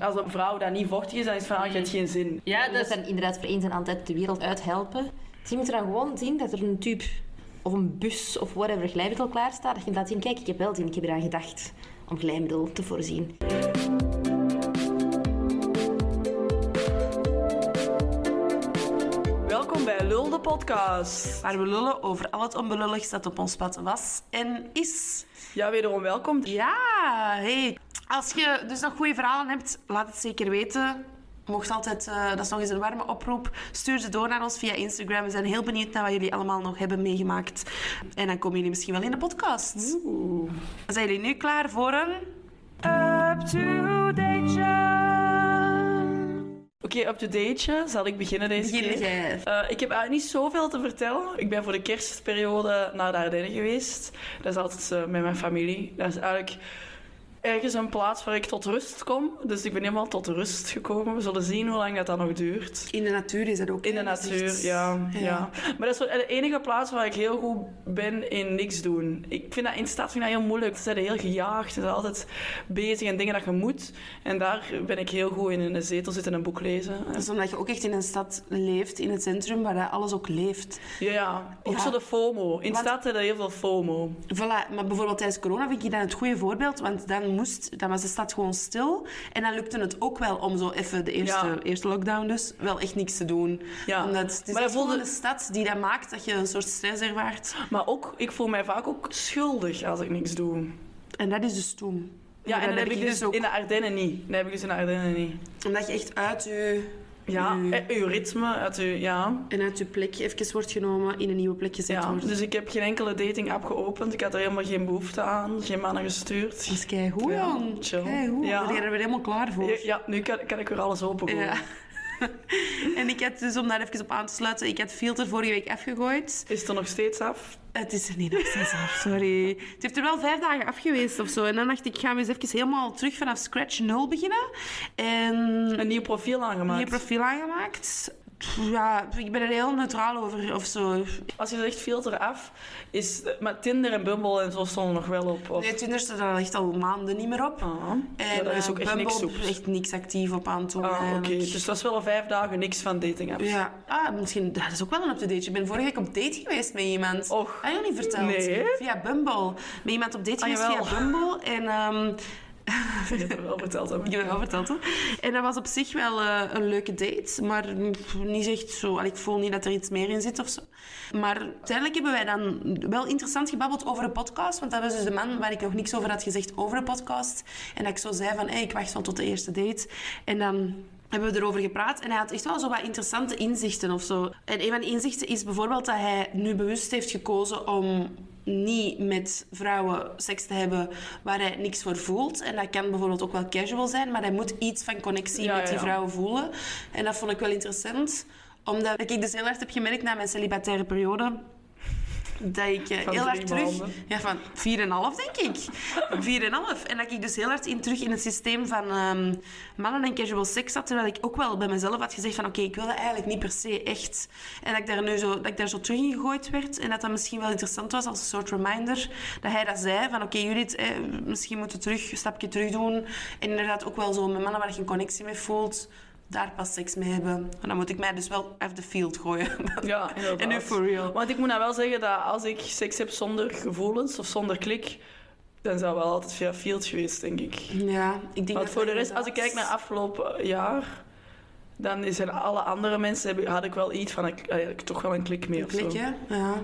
Als een vrouw dat niet vochtig is, dan is het van, ah, je hebt geen zin. Ja, Dat zijn inderdaad voor eens en altijd de wereld uithelpen. Dus je moet er dan gewoon zien dat er een tube of een bus of whatever glijmiddel klaar staat. Dat je laat zien, kijk, ik heb wel zin, ik heb eraan gedacht om glijmiddel te voorzien. Welkom bij Lul de podcast. Waar we lullen over al het onbelulligs dat op ons pad was en is. Ja, wederom welkom. Ja, hey. Als je dus nog goede verhalen hebt, laat het zeker weten. Mocht altijd, eh, dat is nog eens een warme oproep. Stuur ze door naar ons via Instagram. We zijn heel benieuwd naar wat jullie allemaal nog hebben meegemaakt. En dan komen jullie misschien wel in de podcast. Oeh. Zijn jullie nu klaar voor een up-to-date Oké, up-to-date. Zal ik beginnen deze Begin keer? jij. Eh, ik heb eigenlijk niet zoveel te vertellen. Ik ben voor de kerstperiode naar de Ardennen geweest. Dat is altijd eh, met mijn familie. Dat is eigenlijk ergens een plaats waar ik tot rust kom. Dus ik ben helemaal tot rust gekomen. We zullen zien hoe lang dat dan nog duurt. In de natuur is dat ook. In de is natuur, echt- ja, ja. Maar dat is de enige plaats waar ik heel goed ben in niks doen. Ik vind dat in de stad vind ik dat heel moeilijk. Ze zijn heel gejaagd. Ze zijn altijd bezig en dingen dat je moet. En daar ben ik heel goed in. In een zetel zitten en een boek lezen. Dat is omdat je ook echt in een stad leeft, in het centrum, waar alles ook leeft. Ja, ja. Ook Ja. zo de FOMO. In de Want- stad heb je heel veel FOMO. Voilà, maar bijvoorbeeld tijdens corona vind ik dat het goede voorbeeld, want dan, moest, dan was de stad gewoon stil. En dan lukte het ook wel om zo even de eerste, Ja. eerste lockdown dus, wel echt niks te doen. Ja. Omdat het is Maar voelde- gewoon de stad die dat maakt dat je een soort stress ervaart. Maar ook, ik voel mij vaak ook schuldig als ik niks doe. En dat is dus toen. Ja, en dat heb ik dus ook. in de Ardennen niet. Dat heb ik dus in de Ardennen niet. Omdat je echt uit je... Ja, je- eh, uw ritme, uit uw, ja. en uit je plek even wordt genomen, in een nieuwe plek gezet ja. wordt. Dus ik heb geen enkele dating app geopend. Ik had er helemaal geen behoefte aan. Geen mannen gestuurd. Dat is keigoed, Ja, jong. chill. Keigoed. Ja. Ja. Ben je er helemaal klaar voor? Ja, nu kan, kan ik weer alles opengooien. Ja. en ik had dus, om daar even op aan te sluiten, ik had filter vorige week afgegooid. Is het er nog steeds af? Het is er niet nog steeds af, sorry. Het heeft er wel vijf dagen af geweest of zo. En dan dacht ik, ik ga eens even helemaal terug vanaf scratch nul beginnen. En Een nieuw profiel een aangemaakt. nieuw profiel aangemaakt. Ja, ik ben er heel neutraal over of zo. Als je zegt filter af, is... Maar Tinder en Bumble en zo stonden nog wel op. Of... Nee, Tinder staat er echt al maanden niet meer op. Ah, En ja, daar is eh, ook echt Bumble niks op. echt niks actief op aan het doen. Ah, oké. eigenlijk. Dus het was wel al vijf dagen niks van dating apps. Ja, ah, misschien, dat is ook wel een up-to-date. Ik ben vorige week op date geweest met iemand. Och. Had je nog niet verteld? Nee. Via Bumble. Met iemand op date Ah, geweest via Bumble. En ehm, Ik heb het wel verteld ik heb wel verteld. En dat was op zich wel eh, een leuke date. Maar niet echt zo... allee, Ik voel niet dat er iets meer in zit of zo. Maar uiteindelijk hebben wij dan wel interessant gebabbeld over de podcast. Want dat was dus de man waar ik nog niks over had gezegd over de podcast. En dat ik zo zei van, ik wacht wel tot de eerste date. En dan hebben we erover gepraat. En hij had echt wel zo wat interessante inzichten of zo. En een van de inzichten is bijvoorbeeld dat hij nu bewust heeft gekozen om niet met vrouwen seks te hebben waar hij niks voor voelt. En dat kan bijvoorbeeld ook wel casual zijn, maar hij moet iets van connectie Ja, met die vrouwen voelen. En dat vond ik wel interessant omdat ik dus heel hard heb gemerkt na mijn celibataire periode dat ik eh, heel hard terug... Ja, van 4,5 denk ik. 4,5. En dat ik dus heel hard in, terug in het systeem van ehm, mannen en casual seks zat. Terwijl ik ook wel bij mezelf had gezegd van oké, ik wil dat eigenlijk niet per se echt. En dat ik daar nu zo, dat ik daar zo terug in gegooid werd. En dat dat misschien wel interessant was als een soort reminder. Dat hij dat zei van oké Judith, eh, misschien moeten we terug, een stapje terug doen. En inderdaad ook wel zo met mannen waar je een connectie mee voelt. Daar pas seks mee hebben. En dan moet ik mij dus wel off the field gooien. Ja, inderdaad. En nu for real. Want ik moet nou wel zeggen dat als ik seks heb zonder gevoelens of zonder klik, dan zou wel altijd via field geweest, denk ik. Ja, ik denk Want dat voor de dat rest, als ik kijk naar afgelopen jaar, dan zijn alle andere mensen, had ik wel iets van, ik, toch wel een klik mee Een of zo. klik, hè? Ja.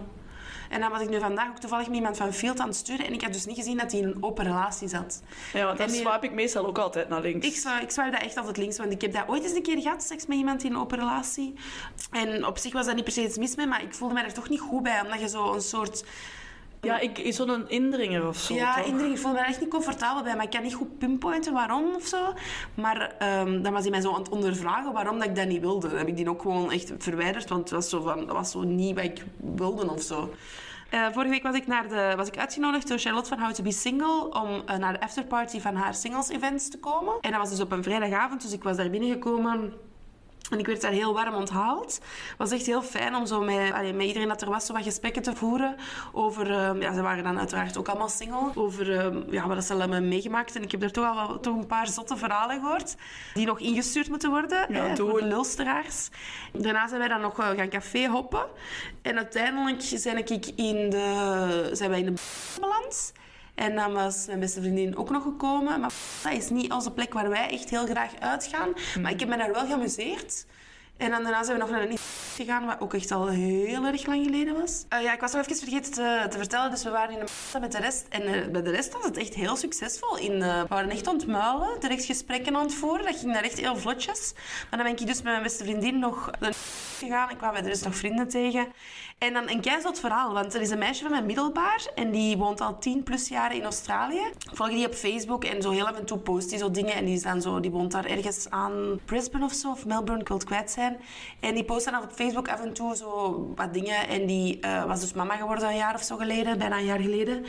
En dan was ik nu vandaag ook toevallig met iemand van Field aan het sturen en ik had dus niet gezien dat hij in een open relatie zat. Ja, want dan En swipe ik meestal ook altijd naar links. Ik ik dat echt altijd links, want ik heb dat ooit eens een keer gehad, seks met iemand in een open relatie. En op zich was dat niet per se iets mis mee, maar ik voelde mij er toch niet goed bij, omdat je zo een soort... Ja, ik is zo'n indringer of zo. ja, toch? indringing. Ik voelde me echt niet comfortabel bij, maar ik kan niet goed pinpointen waarom of zo. Maar ehm, dan was hij mij zo aan het ondervragen waarom dat ik dat niet wilde. Dan heb ik die ook gewoon echt verwijderd, want het was zo, van, dat was zo niet wat ik wilde of zo. Eh, vorige week was ik, naar de, was ik uitgenodigd door Charlotte van How to Be Single om eh, naar de afterparty van haar singles events te komen. En dat was dus op een vrijdagavond, dus ik was daar binnengekomen. En ik werd daar heel warm onthaald. Het was echt heel fijn om zo met, allee, met iedereen dat er was zo wat gesprekken te voeren over... eh, ja, ze waren dan uiteraard ook allemaal single. Over eh, ja, wat ze allemaal hebben meegemaakt. En ik heb er toch al wel, toch een paar zotte verhalen gehoord. Die nog ingestuurd moeten worden. Ja, de het. lulsteraars. Daarna zijn wij dan nog eh, gaan café hoppen. En uiteindelijk zijn, ik in de, zijn wij in de beland. En dan was mijn beste vriendin ook nog gekomen. Maar dat is niet onze plek waar wij echt heel graag uitgaan. Maar ik heb me daar wel geamuseerd. En daarna zijn we nog naar een gegaan, wat ook echt al heel erg lang geleden was. Eh, ja, ik was nog even vergeten te, te vertellen. Dus we waren in een met de rest. En eh, bij de rest was het echt heel succesvol. In, eh, we waren echt aan het muilen, direct gesprekken aan het voeren. Dat ging daar echt heel vlotjes. Maar dan ben ik dus met mijn beste vriendin nog gegaan. Ik kwam bij de rest nog vrienden tegen. En dan een keizot verhaal, want er is een meisje van mijn middelbaar en die woont al tien plus jaren in Australië. Ik volg die op Facebook en zo heel af en toe post die zo dingen en die, is dan zo, die woont daar ergens aan Brisbane of zo, of Melbourne, ik het kwijt zijn. En die post dan op Facebook af en toe zo wat dingen en die eh, was dus mama geworden een jaar of zo geleden, bijna een jaar geleden.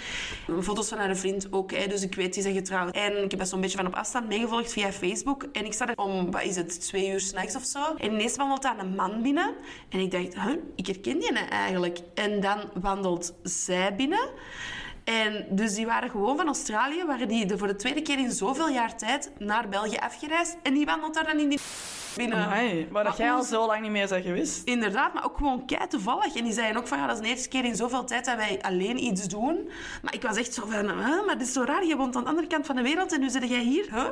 Foto's van haar vriend ook, hè, dus ik weet die zijn getrouwd. En ik heb dat zo'n beetje van op afstand meegevolgd via Facebook en ik sta er om, wat is het, twee uur s'nachts of zo. En ineens wandelt daar een man binnen en ik dacht, huh, ik herken die eigenlijk. En dan wandelt zij binnen. En dus die waren gewoon van Australië, waren die de, voor de tweede keer in zoveel jaar tijd naar België afgereisd. En die wandelt daar dan in die binnen. Amai, maar dat jij al zo lang niet meer bent geweest. Inderdaad, maar ook gewoon kei toevallig. En die zeiden ook van, ja, dat is de eerste keer in zoveel tijd dat wij alleen iets doen. Maar ik was echt zo van, maar dit is zo raar. Je woont aan de andere kant van de wereld en nu zit jij hier. Huh?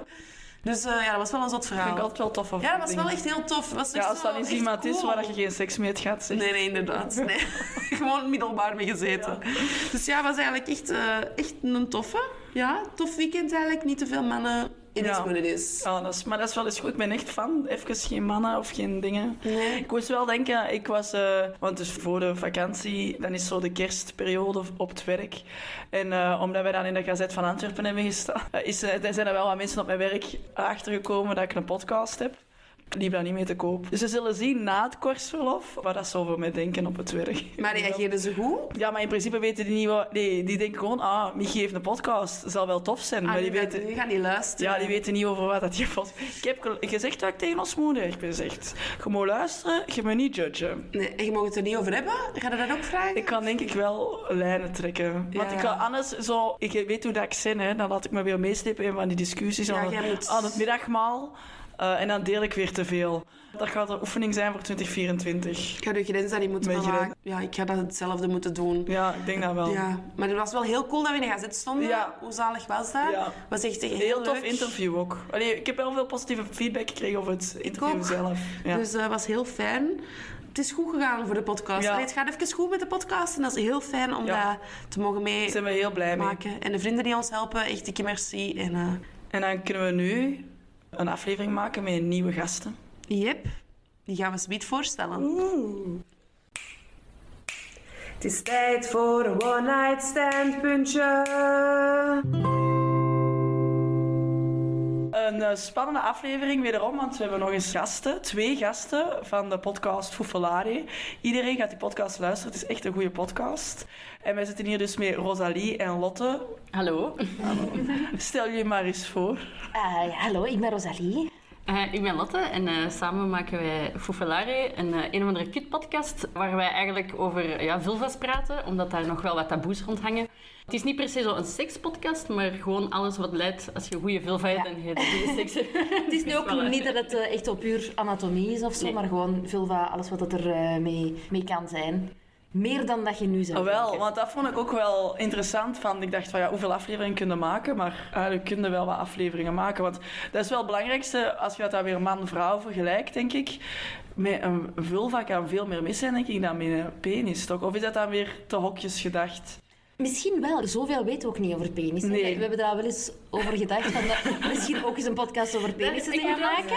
Dus eh, ja, dat was wel een zot verhaal. Vind ik altijd wel tof. Ja, dat was wel echt heel tof. Was Ja, als dat niet iemand is waar je geen seks mee gaat, zeg. Nee, nee, inderdaad. Nee. Gewoon middelbaar mee gezeten. Dus ja, het was eigenlijk echt, eh, echt een toffe. Ja, tof weekend eigenlijk. Niet te veel mannen. It is Ja. what it is. Ja, dat is, maar dat is wel eens goed. Ik ben echt fan. Even geen mannen of geen dingen. Nee. Ik moest wel denken, ik was... eh, want dus voor de vakantie, dan is zo de kerstperiode op het werk. En eh, omdat wij dan in de Gazet van Antwerpen hebben gestaan, is, eh, er zijn er wel wat mensen op mijn werk achtergekomen dat ik een podcast heb. Die dat niet mee te koop. Dus ze zullen zien na het kortsverlof wat dat voor mij denken op het werk. Maar reageerden ze goed? Ja, maar in principe weten die niet wat... Nee, die denken gewoon, ah, Michi heeft een podcast. zal wel tof zijn. Ah, maar die die, weten... gaan, die gaan niet luisteren. Ja, die weten niet over wat dat je. Ik heb ge- gezegd dat ik tegen ons moeder heb gezegd. Je moet luisteren, je moet niet judgen. Nee, en je mag het er niet over hebben? Ga je dat ook vragen? Ik kan denk ik wel lijnen trekken. Want ik kan anders zo... Ik weet hoe dat ik zin, hè. Dan laat ik me weer meeslepen in van die discussies Ja, aan, jij het, moet- aan het middagmaal. Eh, en dan deel ik weer te veel. Dat gaat een oefening zijn voor 2024. Ik ga de grens daar niet moeten Mijn. Ja, ik ga dat hetzelfde moeten doen. Ja, ik denk dat wel. Ja, maar het was wel heel cool dat we in de gazet stonden. Ja. Hoe zalig was dat? Ja. was echt heel, Heel tof leuk. interview ook. Allee, ik heb wel veel positieve feedback gekregen over het interview zelf. Ja. Dus dat was heel fijn. Het is goed gegaan voor de podcast. Ja. Allee, het gaat even goed met de podcast en dat is heel fijn om Ja. dat te mogen Daar zijn we heel blij mee. meemaken. En de vrienden die ons helpen, echt dikke merci. En eh En dan kunnen we nu een aflevering maken met nieuwe gasten. yep, die gaan we zometeen voorstellen. Het is tijd voor een one-night stand puntje. Een eh, spannende aflevering wederom, want we hebben nog eens gasten. Twee gasten van de podcast Fuffelari. Iedereen gaat die podcast luisteren. Het is echt een goede podcast. En wij zitten hier dus met Rosalie en Lotte. Hallo, Stel je maar eens voor. Ja, hallo, ik ben Rosalie. Eh, ik ben Lotte en eh, samen maken wij Fuffelare, een, eh, een of andere kutpodcast waar wij eigenlijk over ja, vulva's praten, omdat daar nog wel wat taboes rond hangen. Het is niet per se zo een sekspodcast, maar gewoon alles wat leidt als je goede vulva hebt Ja. en je hebt goede seks. Het is nu ook niet dat het echt op puur anatomie is of zo, Nee. maar gewoon vulva, alles wat dat er mee, mee kan zijn. Meer dan dat je nu zou Ah, wel, denken. want dat vond ik ook wel interessant. Van, ik dacht van ja, hoeveel afleveringen kunnen maken? Maar eigenlijk kunnen we wel wat afleveringen maken. Want dat is wel het belangrijkste als je dat dan weer man-vrouw vergelijkt, denk ik. Met een vulva kan veel meer mis zijn, denk ik, dan met een penis. Toch? Of is dat dan weer te hokjes gedacht? Misschien wel. Zoveel weten we ook niet over penis. Nee. We hebben daar wel eens over gedacht. Van dat- misschien ook eens een podcast over penissen te gaan maken.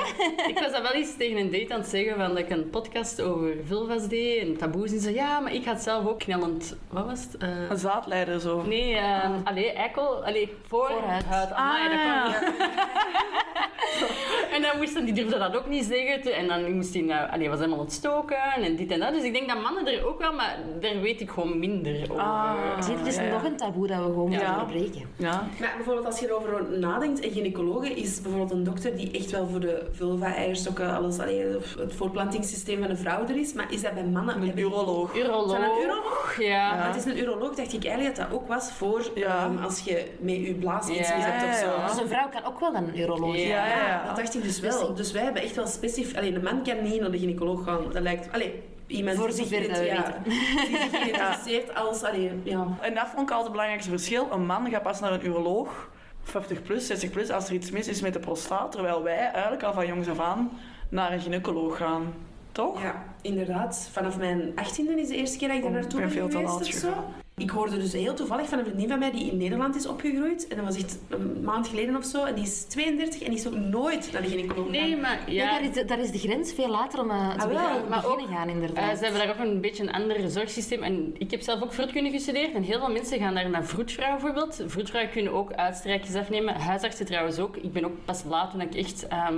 Ik was dat wel eens tegen een date aan het zeggen, van dat ik een podcast over vulva's deed en taboes. En ze zei, ja, maar ik het zelf ook knellend... Wat was het? Eh, Een zaadleider zo. Nee, uh, allee, eikel, allee, voor Voorhuid. huid. Amai, dat Ah, niet. En dan moesten die durfden dat ook niet zeggen. te- En dan moest hij, nou, allee, was helemaal ontstoken en dit en dat. Dus ik denk dat mannen er ook wel, maar daar weet ik gewoon minder over. Ah. Zie er is ja, ja. nog een taboe dat we gewoon moeten Ja. doorbreken. Ja. Maar bijvoorbeeld als je erover nadenkt, een gynaecologe is bijvoorbeeld een dokter die echt wel voor de vulva, eierstokken, alles, allee, het voortplantingssysteem van een vrouw er is. Maar is dat bij mannen? Een uroloog. Uroloog. Is dat een uroloog? Ja. Ja. Maar het is een uroloog, dacht ik eigenlijk dat dat ook was voor Ja. ehm, als je met je blaas iets Ja, hebt of zo. Dus een vrouw kan ook wel een uroloog Ja. zijn. Ja, ja, Dat dacht ik dus wel. Dus wij hebben echt wel specifiek... Alleen de man kan niet naar de gynaecoloog gaan. Dat lijkt... Allee, iemand Voor die zich, ja, die zich identificeert als... Allee, ja. En dat vond ik altijd het belangrijkste verschil. Een man gaat pas naar een uroloog, 50 plus, 60 plus, als er iets mis is met de prostaat. Terwijl wij eigenlijk al van jongs af aan naar een gynaecoloog gaan. Toch? ja, inderdaad. Vanaf mijn 18e is de eerste keer dat ik daar Oh, naartoe ik ben, ben veel te laat of zo. Ik hoorde dus heel toevallig van een vriendin van mij die in Nederland is opgegroeid. En dat was echt een maand geleden of zo. En die is 32 en die is ook nooit naar de gynaecoloog Nee, maar Ja. ja. daar, is de, daar is de grens veel later om uh, te Ah, wel, beginnen, maar beginnen ook, gaan, Eh, inderdaad. ze hebben daar ook een beetje een ander zorgsysteem. En ik heb zelf ook vroedkunde gestudeerd. En heel veel mensen gaan daar naar vroedvrouw bijvoorbeeld. Vroedvrouwen kunnen ook uitstrijkjes afnemen. Huisartsen trouwens ook. Ik ben ook pas laat toen ik echt ehm,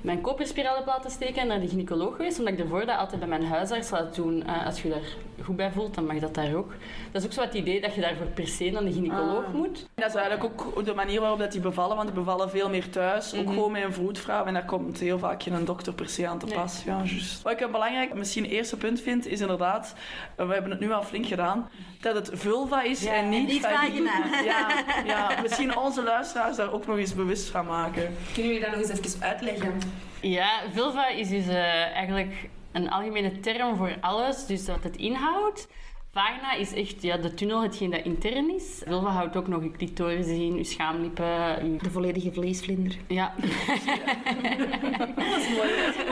mijn koperspiraal heb laten steken en naar de gynaecoloog geweest. Omdat ik ervoor dat altijd bij mijn huisarts laat doen. Eh, als je daar goed bij voelt, dan mag dat daar ook. Dat is ook zo het idee dat je daarvoor per se naar de gynaecoloog Ah. moet. Dat is eigenlijk ook de manier waarop dat die bevallen, want die bevallen veel meer thuis. Ook Mhm. gewoon met een vroedvrouw en daar komt heel vaak geen dokter per se aan te Nee. pas. Ja, juist. Wat ik een belangrijk, misschien eerste punt vind, is inderdaad, we hebben het nu al flink gedaan, dat het vulva is Ja, en niet, niet vagina. Ja, ja, misschien onze luisteraars daar ook nog eens bewust van maken. Kunnen jullie dat nog eens even uitleggen? Ja, vulva is dus eh, eigenlijk een algemene term voor alles, dus wat het inhoudt. Vagina is echt ja, de tunnel, hetgeen dat intern is. Vulva houdt ook nog je clitoris in, je schaamlippen. De volledige vleesvlinder. Ja.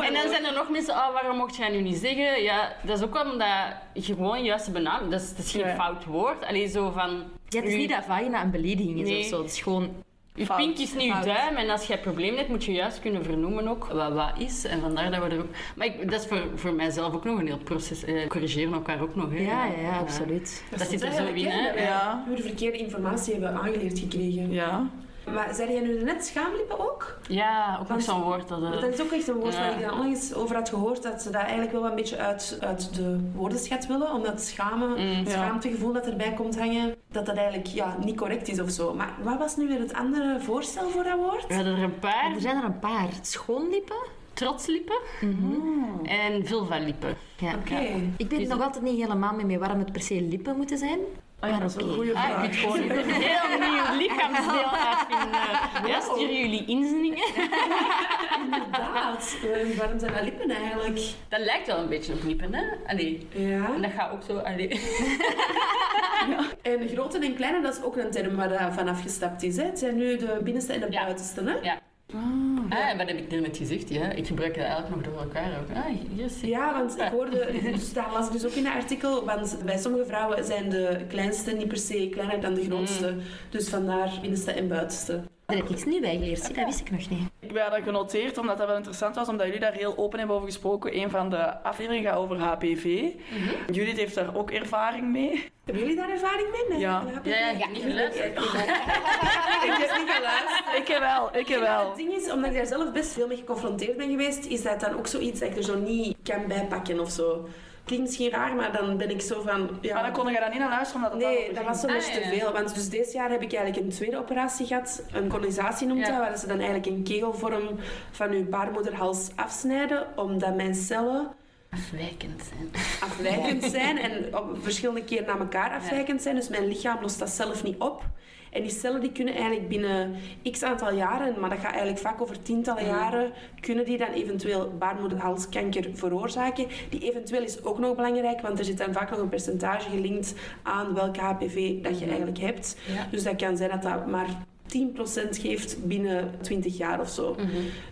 en dan zijn er nog mensen, oh, waarom mocht jij nu niet zeggen? Ja, dat is ook omdat je gewoon juist de benaming, dat is, dat is geen Ja. fout woord. Alleen zo van... Ja, het is niet dat vagina een belediging is Nee. of zo. Het is gewoon... Je Fout. pink is niet je duim en als je een probleem hebt, moet je juist kunnen vernoemen ook wat wat is. En vandaar dat we er ook... Maar ik, dat is voor, voor mijzelf ook nog een heel proces. Eh, corrigeren elkaar ook nog. Hè. Ja, ja, ja, absoluut. Dat zit er zo in, hè. Ja. we de verkeerde informatie hebben aangeleerd gekregen. Ja. Maar zei jij nu net schaamlippen ook? Ja, ook nog zo'n woord. Dat, eh, dat is ook echt een woord Ja. waar ik dan onlangs over had gehoord, dat ze dat eigenlijk wel een beetje uit, uit de woordenschat willen, omdat schamen, Mm. het schaamtegevoel dat erbij komt hangen, dat dat eigenlijk ja, niet correct is of zo. Maar wat was nu weer het andere voorstel voor dat woord? We hadden er een paar. Er zijn er een paar. Schoonlippen. Trotslippen en vulvalippen. Ja. Oké. Ik ben het nog altijd niet helemaal mee mee waarom het per se lippen moeten zijn. Ah, ja, dat is een goede Ah, je vraag. kunt gewoon een heel nieuw lichaamsdeel uitvinden. Ja, sturen jullie inzendingen? Inderdaad. Eh, Waarom zijn dat lippen eigenlijk? Dat lijkt wel een beetje op lippen, hè? Allee. Ja. En dat gaat ook zo... Allee. En grote en kleine, dat is ook een term waar dat van afgestapt is. Hè? Het zijn nu de binnenste en de buitenste. Hè? Ja. Ah, en wat heb ik net gezegd? Ja? Ik gebruik dat eigenlijk nog door elkaar ook. Ah, Ja, want ik hoorde, dus dat las ik dus ook in een artikel, want bij sommige vrouwen zijn de kleinste niet per se kleiner dan de grootste. Dus vandaar binnenste en buitenste. Daar heb ik iets nieuws bij geleerd. Zie, dat wist ik nog niet. Ik dat genoteerd omdat dat wel interessant was, omdat jullie daar heel open hebben over gesproken. Een van de afleveringen gaat over HPV. Judith heeft daar ook ervaring mee. Hebben jullie daar ervaring mee? Nee? Ja. Ja, ja, ik heb niet geluisterd. Ik heb niet geluisterd. Ik heb wel, ik heb wel. Het ding is, omdat ik daar zelf best veel mee geconfronteerd ben geweest, is dat dan ook zoiets dat ik er zo niet kan bijpakken of zo. Klinkt misschien raar, maar dan ben ik zo van... Ja, Maar dan kon je daar niet naar luisteren omdat het Nee, dat was soms Ah, te ja. veel. Want dus dit jaar heb ik eigenlijk een tweede operatie gehad. Een kolonisatie noemt Ja. dat. Waar ze dan eigenlijk een kegelvorm van uw baarmoederhals afsnijden. Omdat mijn cellen Afwijkend zijn. afwijkend zijn. En op verschillende keren naar elkaar afwijkend zijn. Dus mijn lichaam lost dat zelf niet op. En die cellen die kunnen eigenlijk binnen x aantal jaren, maar dat gaat eigenlijk vaak over tientallen jaren, kunnen die dan eventueel baarmoederhalskanker veroorzaken. Die eventueel is ook nog belangrijk, want er zit dan vaak nog een percentage gelinkt aan welke HPV dat je eigenlijk hebt. Ja. Dus dat kan zijn dat dat maar 10% geeft binnen 20 jaar of zo.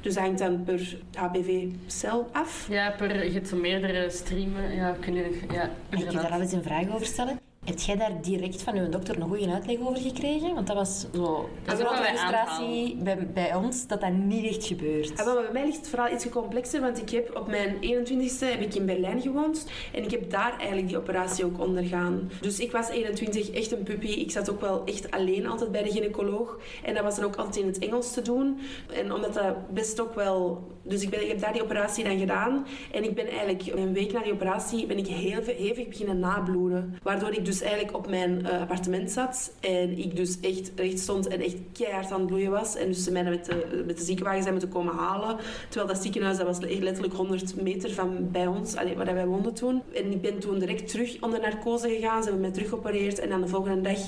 Dus dat hangt dan per HPV-cel af. Ja, per, je hebt zo meerdere streamen. Ja, kunnen, ja, Mag ik je daar al eens een vraag over stellen? Heb jij daar direct van uw dokter een goede uitleg over gekregen? Want dat was zo Dat is een grote frustratie bij, bij ons, dat dat niet echt gebeurt. Ah, wel, maar bij mij ligt het verhaal iets complexer, want ik heb op mijn 21ste heb ik in Berlijn gewoond en ik heb daar eigenlijk die operatie ook ondergaan. Dus ik was 21, echt een puppy. Ik zat ook wel echt alleen altijd bij de gynaecoloog en dat was dan ook altijd in het Engels te doen. En omdat dat best ook wel... Dus ik, ben, ik heb daar die operatie dan gedaan en ik ben eigenlijk een week na die operatie ben ik heel hevig beginnen nabloeden. Waardoor ik dus eigenlijk op mijn eh, appartement zat en ik dus echt recht stond en echt keihard aan het bloeien was. En dus ze mij met de, met de ziekenwagen zijn moeten komen halen. Terwijl dat ziekenhuis, dat was echt letterlijk 100 meter van bij ons, allee, waar wij woonden toen. En ik ben toen direct terug onder narcose gegaan. Ze hebben mij terug geopereerd. En dan de volgende dag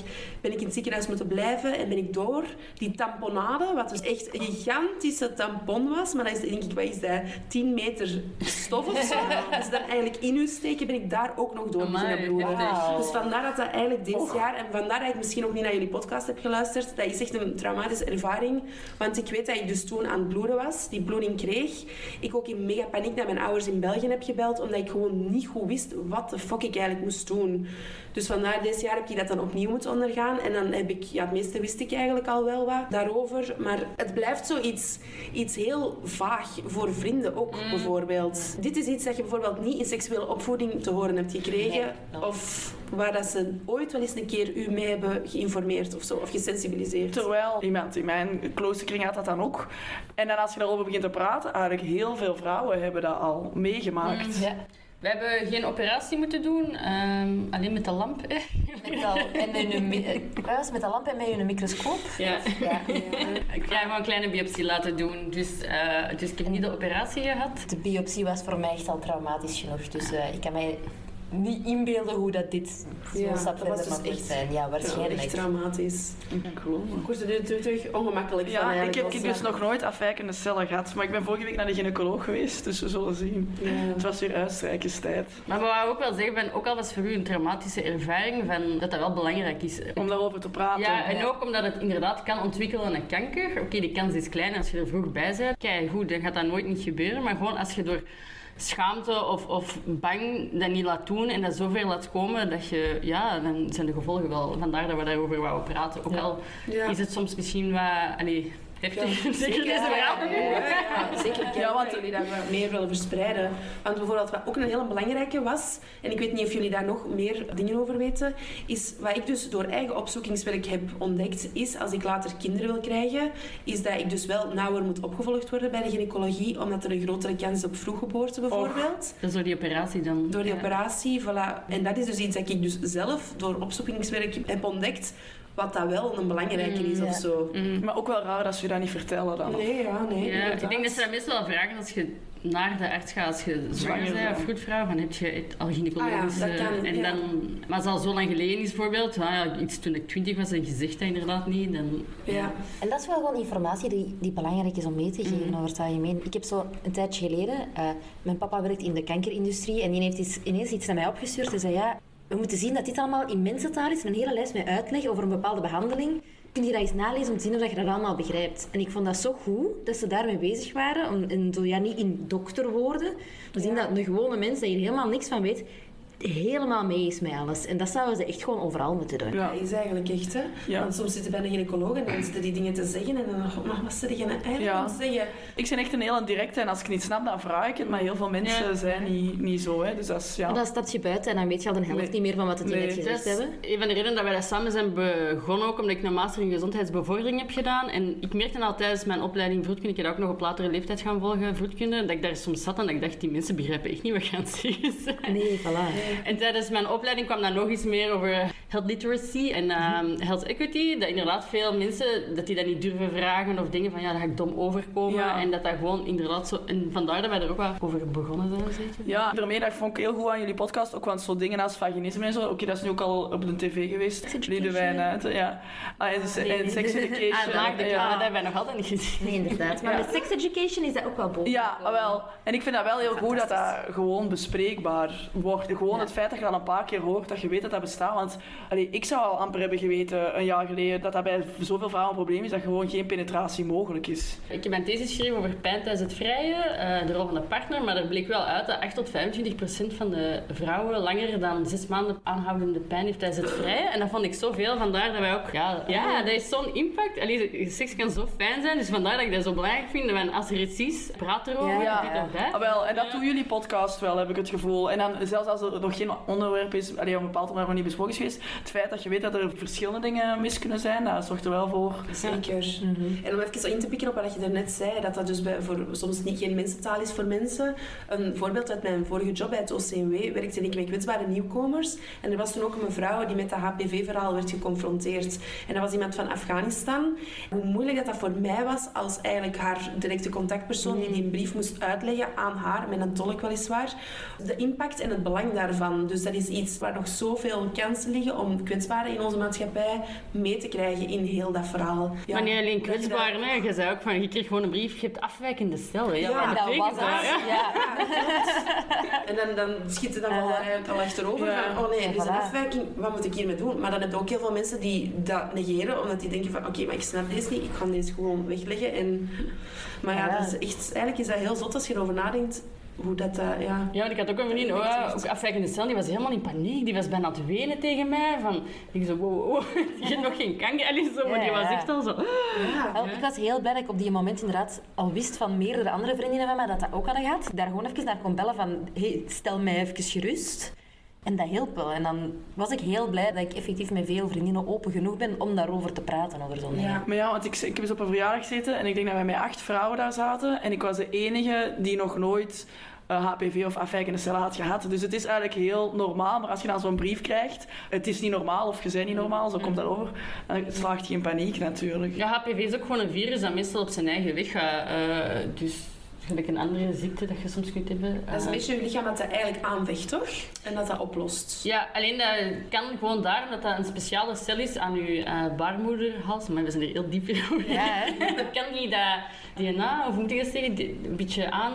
ben ik in het ziekenhuis moeten blijven. En ben ik door die tamponade, wat dus echt een gigantische tampon was. Maar dat is denk ik, wat is dat? 10 meter stof of zo. Dus dan eigenlijk in u steken, ben ik daar ook nog door beginnen bloeden. Dus vandaar dat dat eigenlijk dit jaar, en vandaar dat ik misschien ook niet naar jullie podcast heb geluisterd, dat is echt een traumatische ervaring. Want ik weet dat ik dus toen aan het bloeden was, die bloeding kreeg. Ik ook in mega paniek naar mijn ouders in België heb gebeld, omdat ik gewoon niet goed wist wat de fuck ik eigenlijk moest doen. Dus vandaar dit jaar heb ik dat dan opnieuw moeten ondergaan. En dan heb ik, ja, het meeste wist ik eigenlijk al wel wat daarover. Maar het blijft zoiets iets heel vaag voor vrienden ook, bijvoorbeeld. Dit is iets dat je bijvoorbeeld niet in seksuele opvoeding te horen hebt gekregen. Nee. Of waar dat ze ooit wel eens een keer u mee hebben geïnformeerd of zo, of gesensibiliseerd. Terwijl iemand in mijn kloosterkring had dat dan ook. En dan als je daarover begint te praten, eigenlijk heel veel vrouwen hebben dat al meegemaakt. Ja, We hebben geen operatie moeten doen, ehm, alleen met de lamp. met al, en met een, eh, met de lamp en met een microscoop. Ja. Ja. Ik ga gewoon een kleine biopsie laten doen. Dus, eh, dus ik heb niet de operatie gehad. De biopsie was voor mij echt al traumatisch genoeg. Dus eh, ik kan mij niet inbeelden hoe dat dit Ja, stap verder dus mag echt- zijn. Ja, waarschijnlijk. echt traumatisch. Ik word er terug, terug ongemakkelijk van Ja, ik heb ik dus nog nooit afwijkende cellen gehad. Maar ik ben vorige week naar de gynaecoloog geweest, dus we zullen zien. Ja. Het was weer uitstrijkerstijd. Maar wat ik ook wel zeggen ben, ook al was het voor u een traumatische ervaring, van, dat dat wel belangrijk is. Om daarover te praten. Ja, en ook omdat het inderdaad kan ontwikkelen naar kanker. Oké, die kans is klein als je er vroeg bij bent. Kijk, goed, dan gaat dat nooit niet gebeuren. Maar gewoon als je door schaamte of, of bang dat niet laat doen en dat zover laat komen, dat je, ja, dan zijn de gevolgen wel. Vandaar dat we daarover wouden praten. Ook al is het soms misschien wat, allee, heftig. Ja, zeker deze verhaal. Ja, zeker. Ik Ja, want- jullie dat wat meer willen verspreiden. Want bijvoorbeeld wat ook een hele belangrijke was, en ik weet niet of jullie daar nog meer dingen over weten, is wat ik dus door eigen opzoekingswerk heb ontdekt, is als ik later kinderen wil krijgen, is dat ik dus wel nauwer moet opgevolgd worden bij de gynaecologie, omdat er een grotere kans is op vroeggeboorte bijvoorbeeld. Dat is door die operatie dan. Door die Ja. operatie, voilà. En dat is dus iets dat ik dus zelf door opzoekingswerk heb ontdekt, wat dat wel een belangrijke is Mm, of ja. zo. Mhm. Maar ook wel raar dat ze je dat niet vertellen dan. Nee, ja, nee. Ja, ik denk dat ze dat meestal wel vragen als je naar de arts gaat, als je zwanger bent of bent. vroedvrouw, van heb je het al gynaecologisch... Ah ja, dat eh, kan, en ja. dan, maar als het al zo lang geleden is bijvoorbeeld, ah ja, iets toen ik twintig was en je zegt dat inderdaad niet, dan... Ja. En dat is wel gewoon informatie die, die belangrijk is om mee te geven Mhm. over het algemeen. Ik heb zo een tijdje geleden... eh, mijn papa werkt in de kankerindustrie en die heeft iets, ineens iets naar mij opgestuurd en zei... Ja, we moeten zien dat dit allemaal in mensentaal is. Een hele lijst met uitleg over een bepaalde behandeling. Kun je dat eens nalezen om te zien of je dat allemaal begrijpt? En ik vond dat zo goed dat ze daarmee bezig waren. Om, en zo, ja, niet in dokterwoorden. We zien dat een gewone mens, die hier helemaal niks van weet, helemaal mee is met alles. En dat zouden ze echt gewoon overal moeten doen. Ja. Dat is eigenlijk echt, hè. Ja. Want soms zitten bij een gynaecoloog en dan zitten die dingen te zeggen en dan, god, maar wat zit je nou eigenlijk Ja. zeggen? Ik ben echt een hele directe en als ik niet snap, dan vraag ik het. Maar heel veel mensen Ja. zijn niet, niet zo. Hè. Dus dat is, ja. En dan stap je buiten en dan weet je al de helft Nee. niet meer van wat het die Nee. net gezegd hebben. een van de redenen dat wij dat samen zijn begonnen, ook omdat ik een master in gezondheidsbevordering heb gedaan. En ik merkte al tijdens mijn opleiding vroedkunde, ik heb dat ook nog op latere leeftijd gaan volgen, vroedkunde, dat ik daar soms zat en dat ik dacht, die mensen begrijpen echt niet wat je aan het zeggen zijn. Nee, voilà. En tijdens mijn opleiding kwam dan nog eens meer over health literacy en ehm, health equity. Dat inderdaad veel mensen, dat die dat niet durven vragen of dingen van, ja, dat ga ik dom overkomen. Ja. En dat dat gewoon inderdaad zo... En vandaar dat wij er ook wel over begonnen zijn. Ja, daarmee dat vond ik heel goed aan jullie podcast. Ook want zo dingen als vaginisme en zo. Oké, dat is nu ook al op de tv geweest. education. Liedewijn uit, ja. Ah, en, nee, en nee. sex education. Ah, maak de ja. dat hebben wij nog altijd niet gezien. Nee, inderdaad. Maar Ja. met sex education is dat ook wel boven. Ja, ah, wel. En ik vind dat wel heel goed dat dat gewoon bespreekbaar wordt. Gewoon het feit dat je dat een paar keer hoort, dat je weet dat dat bestaat. Want allee, ik zou al amper hebben geweten een jaar geleden dat dat bij zoveel vrouwen een probleem is dat gewoon geen penetratie mogelijk is. Ik heb mijn thesis geschreven over pijn tijdens het vrije, eh, de rol van de partner, maar er bleek wel uit dat 8 tot 25 procent van de vrouwen langer dan zes maanden aanhoudende pijn heeft tijdens het vrije. En dat vond ik zoveel, vandaar dat wij ook... Ja, ja dat is zo'n impact. Allee, seks kan zo fijn zijn, dus vandaar dat ik dat zo belangrijk vind. En als er iets is, praat erover, Ja, ja. Ah, wel, en dat doen jullie podcast wel, heb ik het gevoel. En dan, zelfs als er nog geen onderwerp is, allee, op een bepaald onderwerp nog niet besproken is geweest, het feit dat je weet dat er verschillende dingen mis kunnen zijn, dat zorgt er wel voor. Zeker. En om even zo in te pikken op wat je daarnet zei, dat dat dus bij, voor, soms niet geen mensentaal is voor mensen. Een voorbeeld uit mijn vorige job bij het OCMW werkte ik met kwetsbare nieuwkomers. En er was toen ook een mevrouw die met dat HPV-verhaal werd geconfronteerd. En dat was iemand van Afghanistan. Hoe moeilijk dat dat voor mij was als eigenlijk haar directe contactpersoon die die een brief moest uitleggen aan haar, met een tolk weliswaar. De impact en het belang daarvan. Dus dat is iets waar nog zoveel kansen liggen om kwetsbaren in onze maatschappij mee te krijgen in heel dat verhaal. Ja, maar niet alleen dat je dat- je zei ook van, je kreeg gewoon een brief, je hebt afwijkende cellen. Ja, Ja, dat was het. Ja. Ja. En dan, dan schiet je dan wel eigenlijk al achterover van, oh nee, er is een afwijking, wat moet ik hiermee doen? Maar dan heb je ook heel veel mensen die dat negeren, omdat die denken van, oké, maar ik snap deze niet, ik ga deze gewoon wegleggen. En... Maar ja, Ja. Dat is echt, eigenlijk is dat heel zot als je erover nadenkt, hoe dat, eh, ja... Ja, want ik had ook een vriendin, oh, ook afwijkende cel, die was helemaal in paniek. Die was bijna het wenen tegen mij. Van, ik zo, wow, wow, je hebt nog geen kanker. Allee, zo, maar die was echt al zo... Wel, ik was heel blij dat ik op die moment inderdaad al wist van meerdere andere vriendinnen van mij dat dat ook hadden gehad. Daar gewoon even naar kon bellen van, hey, stel mij even gerust. En dat hielp wel. En dan was ik heel blij dat ik effectief met veel vriendinnen open genoeg ben om daarover te praten, over zo'n dingen. Ja. Maar ja, want ik, ik heb eens op een verjaardag gezeten en ik denk dat wij met acht vrouwen daar zaten. En ik was de enige die nog nooit eh, HPV of afwijkende cellen had gehad. Dus het is eigenlijk heel normaal. Maar als je dan zo'n brief krijgt, het is niet normaal of je bent niet normaal, zo komt dat over. Dan slaagt je in paniek natuurlijk. Ja, HPV is ook gewoon een virus dat meestal op zijn eigen weg gaat. eh, dus gelijk een andere ziekte dat je soms kunt hebben. Dat is een eh, beetje je lichaam dat dat eigenlijk aanvecht, toch? En dat dat oplost. Ja, alleen dat kan gewoon daarom dat dat een speciale cel is aan je eh, baarmoederhals. Maar we zijn er heel diep in. Ja, hè? Dan kan die dat DNA, of moet ik dat zeggen, een beetje aan...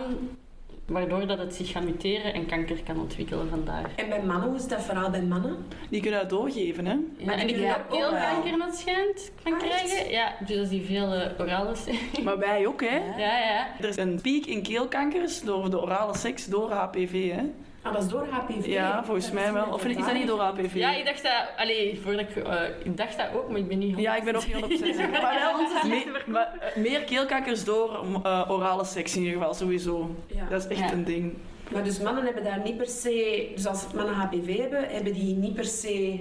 Waardoor dat het zich gaat muteren en kanker kan ontwikkelen vandaar. En bij mannen, hoe is dat verhaal bij mannen? Die kunnen dat doorgeven, hè? Ja, en die die kunnen ook keelkanker het schijnt kan Ah, krijgen. Ja, dus als die veel eh, orale seks... Maar wij ook, hè? Ja, ja. Er is een piek in keelkankers door de orale seks door HPV, hè? Ah, dat is door HPV. Ja, volgens mij wel. Of is dat niet door HPV? Ja, ik dacht dat... Allee, voordat ik... eh, ik dacht dat ook, maar ik ben niet... Ja, ik ben ook niet 100% zeker. Maar wel me- maar, eh, meer keelkankers door eh, orale seks in ieder geval, sowieso. Ja. Dat is echt Ja. een ding. Maar dus mannen hebben daar niet per se... Dus als mannen HPV hebben, hebben die niet per se...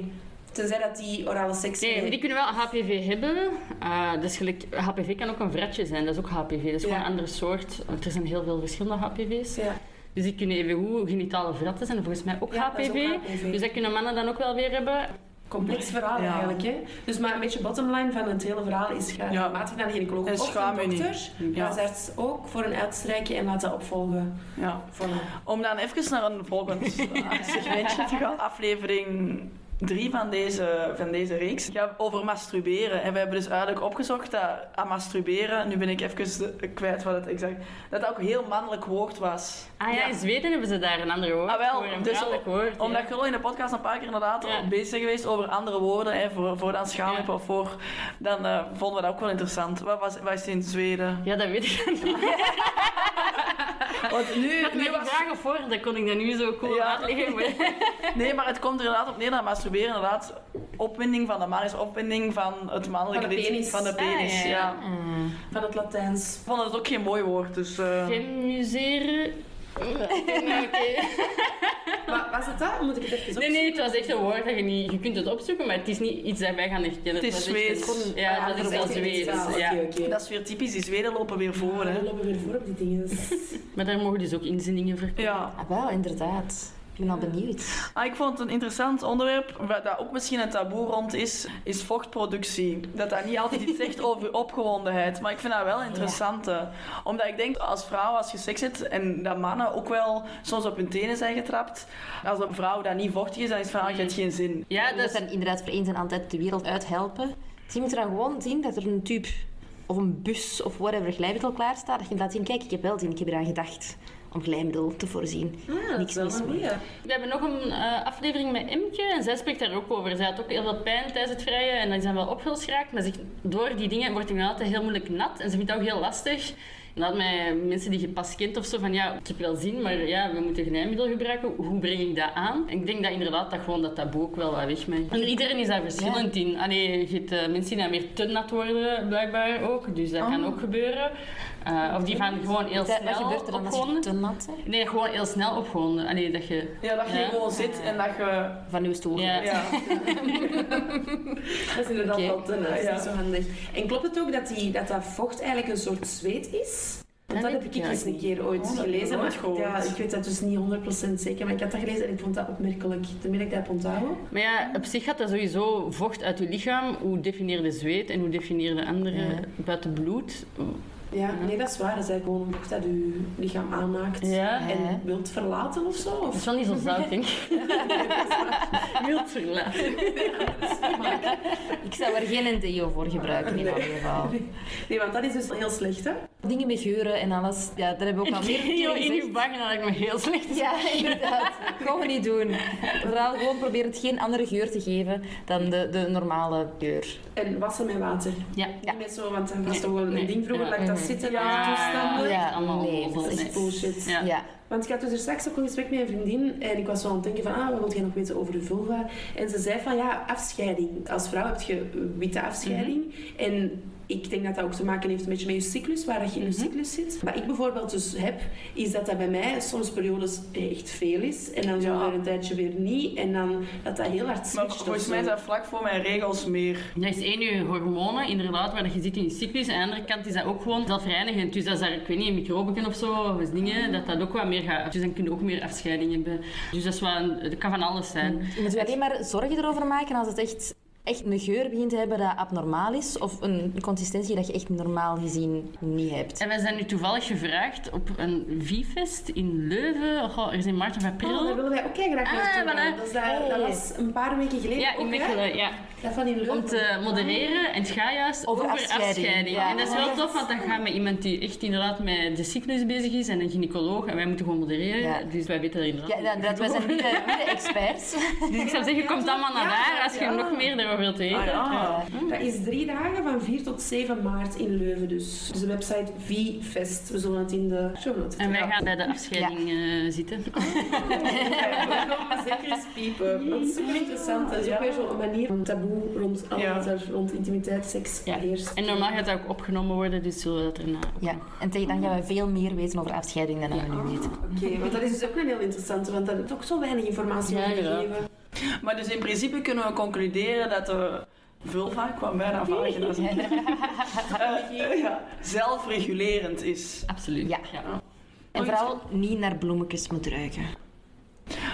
Tenzij dat die orale seks... Nee, die kunnen wel HPV hebben. Eh, dus gelijk, HPV kan ook een vratje zijn, dat is ook HPV. Dat is gewoon Ja. een andere soort. Want er zijn heel veel verschillende HPV's. Ja. Dus die kunnen even hoe genitale vratten zijn, volgens mij ook Ja, dat HPV. ook HPV. Dus dat kunnen mannen dan ook wel weer hebben. Complex verhaal Ja. eigenlijk. Hè? Dus maar een beetje bottomline van het hele verhaal is ga Ja. naar de gynaecoloog En of een dokter, Ja. huisarts ook, voor een uitstrijken en laten opvolgen. Ja. Voilà. Om dan even naar een volgend segmentje te gaan. Aflevering 3 van deze, van deze reeks over masturberen. En we hebben dus eigenlijk opgezocht dat aan masturberen, nu ben ik even kwijt wat het exact... Dat dat ook een heel mannelijk woord was. Ah ja, Ja. in Zweden hebben ze daar een ander woord Ah, wel, voor. Een dus woord. ja. Omdat al in de podcast een paar keer inderdaad Ja. bezig bent geweest over andere woorden, hè, voor, voor dan of voor... Dan eh, vonden we dat ook wel interessant. Wat was, wat is in Zweden? Ja, dat weet ik niet. Want nu, Ik had nu was, of voor, dan kon ik dat nu zo cool uitleggen. Maar... nee, maar het komt er inderdaad op neer dat masturberen inderdaad opwinding van de man is opwinding van het mannelijke Van de penis. Van de penis, Ah, ja, ja. ja. Van het Latijns. Ik vond het ook geen mooi woord, dus... eh, Gemuseren. Nee, oké. Maar was het dat? Moet ik het even Nee, opzoeken? nee, het was echt een woord dat je niet... Je kunt het opzoeken, maar het is niet iets dat wij gaan herkennen. Het is Zweeds. Ja, Ah, dat is wel Zweeds. Ja. Dat is weer typisch, die Zweden lopen weer voor, hè. lopen weer voor op die dingen. Maar daar mogen dus ook inzendingen voor komen. Ja. Ah, wel, inderdaad. Ik ben al benieuwd. Ah, ik vond het een interessant onderwerp, waar dat ook misschien een taboe rond is, is vochtproductie. Dat dat niet altijd iets zegt over opgewondenheid, maar ik vind dat wel interessant. hè. Omdat ik denk, als vrouw, als je seks hebt, en dat mannen ook wel soms op hun tenen zijn getrapt, als een vrouw dat niet vochtig is, dan is van, ah, je hebt geen zin. Ja, dat zijn inderdaad voor eens en altijd de wereld uithelpen. Dus je moet er dan gewoon zien dat er een tube of een bus of whatever glijmiddel klaar staat. Dat je laat zien, kijk, ik heb wel zin, ik heb eraan gedacht om glijmiddel te voorzien. Ah, dat Niks mis mee. We hebben nog een eh, aflevering met Imke en zij spreekt daar ook over. Zij had ook heel veel pijn tijdens het vrijen en dan is wel opgelost geraakt. Maar zegt, door die dingen wordt hij altijd heel moeilijk nat en ze vindt dat ook heel lastig. En dat met mensen die je pas kent of zo, van ja, ik heb wel zin, maar ja, we moeten glijmiddel gebruiken. Hoe breng ik dat aan? En ik denk dat inderdaad dat gewoon dat taboe ook wel wat weg mag. En iedereen is daar verschillend in. Allee, je hebt eh, mensen die dan meer te nat worden, blijkbaar ook. Dus dat kan ook gebeuren. Eh, of die van gewoon heel Wat snel gebeurt er dan als je opgewonden. te nat? Nee, gewoon heel snel opgewonden. Allee, dat je... Ja, dat je Ja. gewoon zit en dat je... Van uw stoel. Ja. Ja. Dat is inderdaad Oké. wel te nat, dat is Ja. niet zo handig. En klopt het ook dat, die, dat dat vocht eigenlijk een soort zweet is? Want Dat heb ik ik eens een keer ooit Oh, gelezen. Maar, ja, ik weet dat dus niet 100% zeker, maar ik had dat gelezen en ik vond dat opmerkelijk. Toen ben ik dat onthouden. Maar ja, op zich gaat dat sowieso vocht uit je lichaam. Hoe definieer je zweet en hoe definieer je andere Ja. buiten bloed? Ja, nee, dat is waar. Dat is eigenlijk gewoon een vocht dat je lichaam aanmaakt. Ja. Ja. En wilt verlaten of zo? Dat is wel niet zo zout, denk ik. Wild verlaten. Ik zou er geen deo voor gebruiken in elk geval. Nee, want dat is dus heel slecht, hè? Dingen met geuren en alles, ja, daar hebben we ook al meer keer in je gezegd. bag, dat lijkt me heel slecht. Ja, inderdaad. Gewoon niet doen. Vooral gewoon proberen het geen andere geur te geven dan de, de normale geur. En wassen met water. Ja. Niet met zo, want dat was toch wel een nee. ding vroeger, Ja. dat zitten Ja. toestanden. Ja, allemaal nee, dat is echt bullshit. Ja. Ja. Want ik had dus er straks ook een gesprek met een vriendin en ik was zo aan het denken van, ah, wat wil jij nog weten over de vulva? En ze zei van, ja, afscheiding. Als vrouw heb je witte afscheiding. Mhm. En ik denk dat dat ook te maken heeft een beetje met je cyclus, waar dat je in je Mhm. cyclus zit. Wat ik bijvoorbeeld dus heb, is dat dat bij mij soms periodes echt veel is. En dan zo Ja. weer een tijdje weer niet. En dan dat dat heel hard Maar switcht. of volgens mij is dat vlak voor mijn regels meer. Dat is één je hormonen, inderdaad, waar je zit in je cyclus. En aan de andere kant is dat ook gewoon zelfreinigend. Dus als daar, ik weet niet, een microben of zo, of dingen, dat dat ook wat meer gaat. Dus dan kun je ook meer afscheiding hebben. Dus dat, is wel een, dat kan van alles zijn. Je moet je alleen maar zorgen erover maken als het echt, echt een geur begint te hebben dat abnormaal is. Of een consistentie dat je echt normaal gezien niet hebt. En wij zijn nu toevallig gevraagd op een V-fest in Leuven. Oh, er is in maart of april. Oh, daar willen wij ook heel graag Ah, voilà. Dat, dat, dat was een paar weken geleden ja, ook, in? Mechelen, ja. Dat van in Leuven. Om te modereren en het gaat juist Over over, afscheiding, afscheiding. ja. En dat is wel tof, want dan gaan we met iemand die echt inderdaad met de cyclus bezig is en een gynaecoloog. En wij moeten gewoon modereren. Ja. Dus wij weten er Ja, inderdaad inderdaad, wij zijn niet de, experts. Dus ik zou zeggen, kom allemaal naar Ja, daar als je ja. nog meer daarover wilt weten. Ah, ja. Dat is drie dagen van 4 tot 7 maart in Leuven dus. Dus de website VFest. We zullen het in de show notes En wij gaan bij de afscheiding eh, zitten. We komen zeker eens piepen. Dat is super interessant. Dat is ook weer zo'n manier van taboe rond alles rond intimiteit, seks Ja. heerst. En normaal gaat dat ook opgenomen worden, dus zullen we dat erna ook Ja, nog... en tegen dan gaan we veel meer weten over afscheiding dan we nu weten. Oké, want dat is dus ook een heel interessante, want daar is ook zo weinig informatie over gegeven. Maar dus in principe kunnen we concluderen dat de vulva, ik kwam bijna vagina Eh, ja, zelfregulerend is. Absoluut. Ja. En vooral niet naar bloemetjes moet ruiken.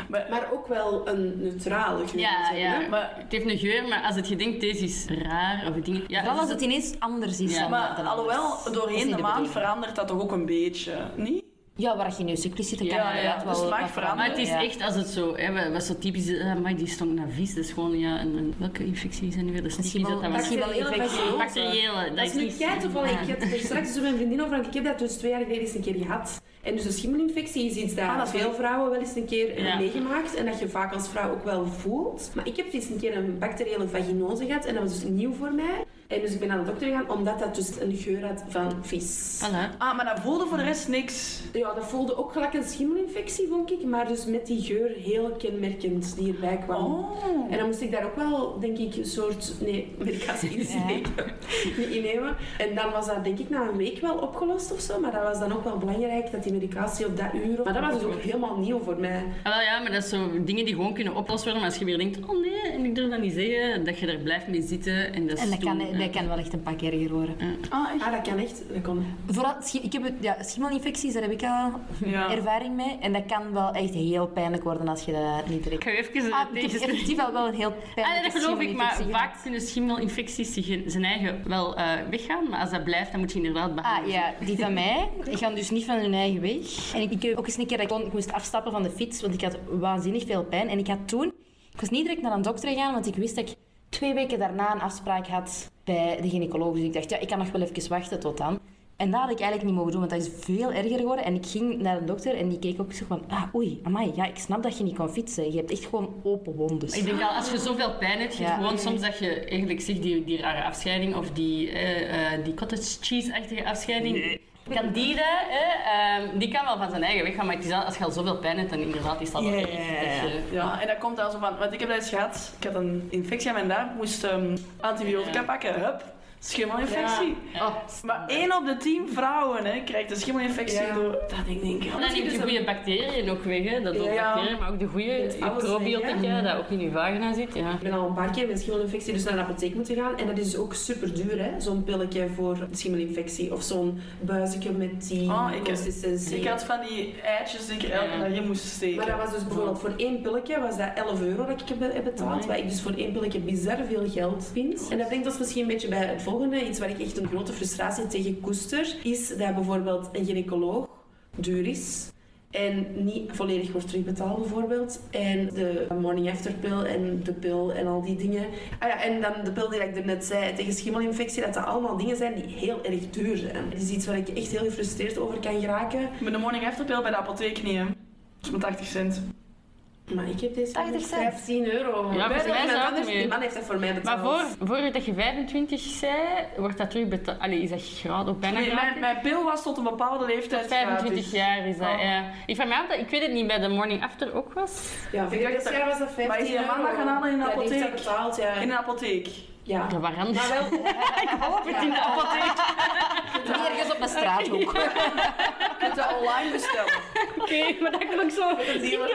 Maar, Maar ook wel een neutrale geur. Ja, ja. maar. maar, Het heeft een geur, maar als het je denkt, deze is raar, of dingen... Ja, Vooral als dus het ineens anders is Ja. dan, maar dan alhoewel, doorheen niet de maand bedoeling. verandert dat toch ook een beetje, niet? Ja, waar je in je cyclus zit, kan Ja, ja, dus wel het mag wat veranderen. Maar het is ja. echt als het zo, hè, wat- wat zo typisch is, ah, maar die stonk naar vis. Dat is gewoon, ja, een, een- welke infectie is dat nu weer? Dat is Misschien typisch dat dat misschien was. wel Bacteriële infectie. Bacteriële, dat, Dat is nu niet... kei toevallig. Ja. Ik had er straks dus met mijn vriendin over, ik heb dat dus twee jaar geleden eens een keer gehad. En dus de schimmelinfectie is iets dat, Ah, dat veel vrouwen wel eens een keer hebben Ja. meegemaakt en dat je vaak als vrouw ook wel voelt. Maar ik heb eens een keer een bacteriële vaginose gehad en dat was dus nieuw voor mij. En dus ik ben naar de dokter gegaan omdat dat dus een geur had van vis. Voilà. Ah, maar dat voelde voor de rest niks. Ja, dat voelde ook gelijk een schimmelinfectie, vond ik. Maar dus met die geur heel kenmerkend die erbij kwam. Oh. En dan moest ik daar ook wel, denk ik, een soort... Nee, medicatie insteken. Niet innemen. En dan was dat, denk ik, na een week wel opgelost of zo. Maar dat was dan ook wel belangrijk, dat die medicatie op dat uur... Maar dat was dus ook helemaal nieuw voor mij. Ah, wel, ja, maar dat is zo dingen die gewoon kunnen opgelost worden. Maar als je weer denkt, oh nee, en ik durf dat niet zeggen, dat je er blijft mee zitten. En dat, is En dat kan, dat kan wel echt een pak erger worden. Ah, echt? Ah, dat kan echt. Dat kon. Vooral, ik heb het, ja, schimmelinfecties, daar heb ik al Ja. ervaring mee. En dat kan wel echt heel pijnlijk worden als je dat niet Ik direct... ga je even Ah, ah, ik heb effectief al wel een heel Ah, pijnlijke nee, dat geloof ik, maar schimmelinfectie vaak kunnen schimmelinfecties zich zijn eigen wel eh, weggaan. Maar als dat blijft, dan moet je inderdaad Ah behandelen. ja, die van mij die gaan dus niet van hun eigen weg. En ik, ik heb ook eens een keer dat ik, kon- ik moest afstappen van de fiets, want ik had waanzinnig veel pijn. En ik had toen, ik was niet direct naar een dokter gegaan, want ik wist dat ik twee weken daarna een afspraak had bij de gynaecoloog. Dus ik dacht, ja, ik kan nog wel even wachten tot dan. En dat had ik eigenlijk niet mogen doen, want dat is veel erger geworden. En ik ging naar de dokter en die keek ook zo van... Ah, oei, amai, ja, ik snap dat je niet kan fietsen. Je hebt echt gewoon open wondes. Ik denk al, als je zoveel pijn hebt, je hebt Ja. gewoon soms dat je eigenlijk zegt die, die rare afscheiding of die, eh, eh, die cottage cheese-achtige afscheiding. Candida, eh, ehm, die kan wel van zijn eigen weg gaan, maar het is al- als je al zoveel pijn hebt, dan inderdaad is dat wel Ja, en dat komt dan zo van, want ik heb dat eens gehad. Ik had een infectie aan mijn darm, moest ehm, antibiotica pakken. Hup, schimmelinfectie. Ja. Oh, maar één op de tien vrouwen hè, krijgt een schimmelinfectie Ja. door. Dat denk ik, denk. En dan neemt je goede bacteriën ook weg, hè. Dat Ja. bacteriën, maar ook de goede probiotica, dat ook in je vagina zit. Ja. Ik ben al een paar keer met schimmelinfectie dus naar de apotheek moeten gaan. En dat is ook super duur, hè? Zo'n pilletje voor de schimmelinfectie. Of zo'n buisje met die Oh, ik- consistentie. Ik had van die eitjes die ik elke dag in moest steken. Maar dat was dus bijvoorbeeld voor één pilletje was dat 11 euro dat ik heb, heb betaald. Waar ik dus voor één pilletje bizar veel geld vind. En dat brengt ons misschien een beetje bij het volgende. Iets waar ik echt een grote frustratie tegen koester. Is dat bijvoorbeeld een gynaecoloog duur is. En niet volledig wordt terugbetaald bijvoorbeeld. En de morning after pill en de pil en al die dingen. Ah ja, en dan de pil die ik net zei tegen schimmelinfectie. Dat dat allemaal dingen zijn die heel erg duur zijn. Het is iets waar ik echt heel gefrustreerd over kan geraken. Met de morning after pill bij de apotheek niet. Dat is maar 80 cent. Maar ik heb deze 80 voor cent. 15 euro. Ja, Bij voor mij is dat. Die man heeft dat voor mij Maar betaald. voor, voordat je 25 zei, wordt dat terugbetaald. Allee, is dat gratis? Ook bijna Nee, gratis? mijn, mijn pil was tot een bepaalde leeftijd 25 gratis. jaar is dat, Oh. ja. Ik vraag me af dat, ik weet het niet, bij de morning after ook was. Ja, Ik voor dacht dat- jaar was dat 15 Maar is die een man dat gaan halen in heeft apotheek? dat betaald, ja. In een apotheek. Ja. Ja, waar anders? Maar wel... ik hoop het in de apotheek. Ergens op een straathoek. Je kunt dat online bestellen. Oké, maar dat klonk zo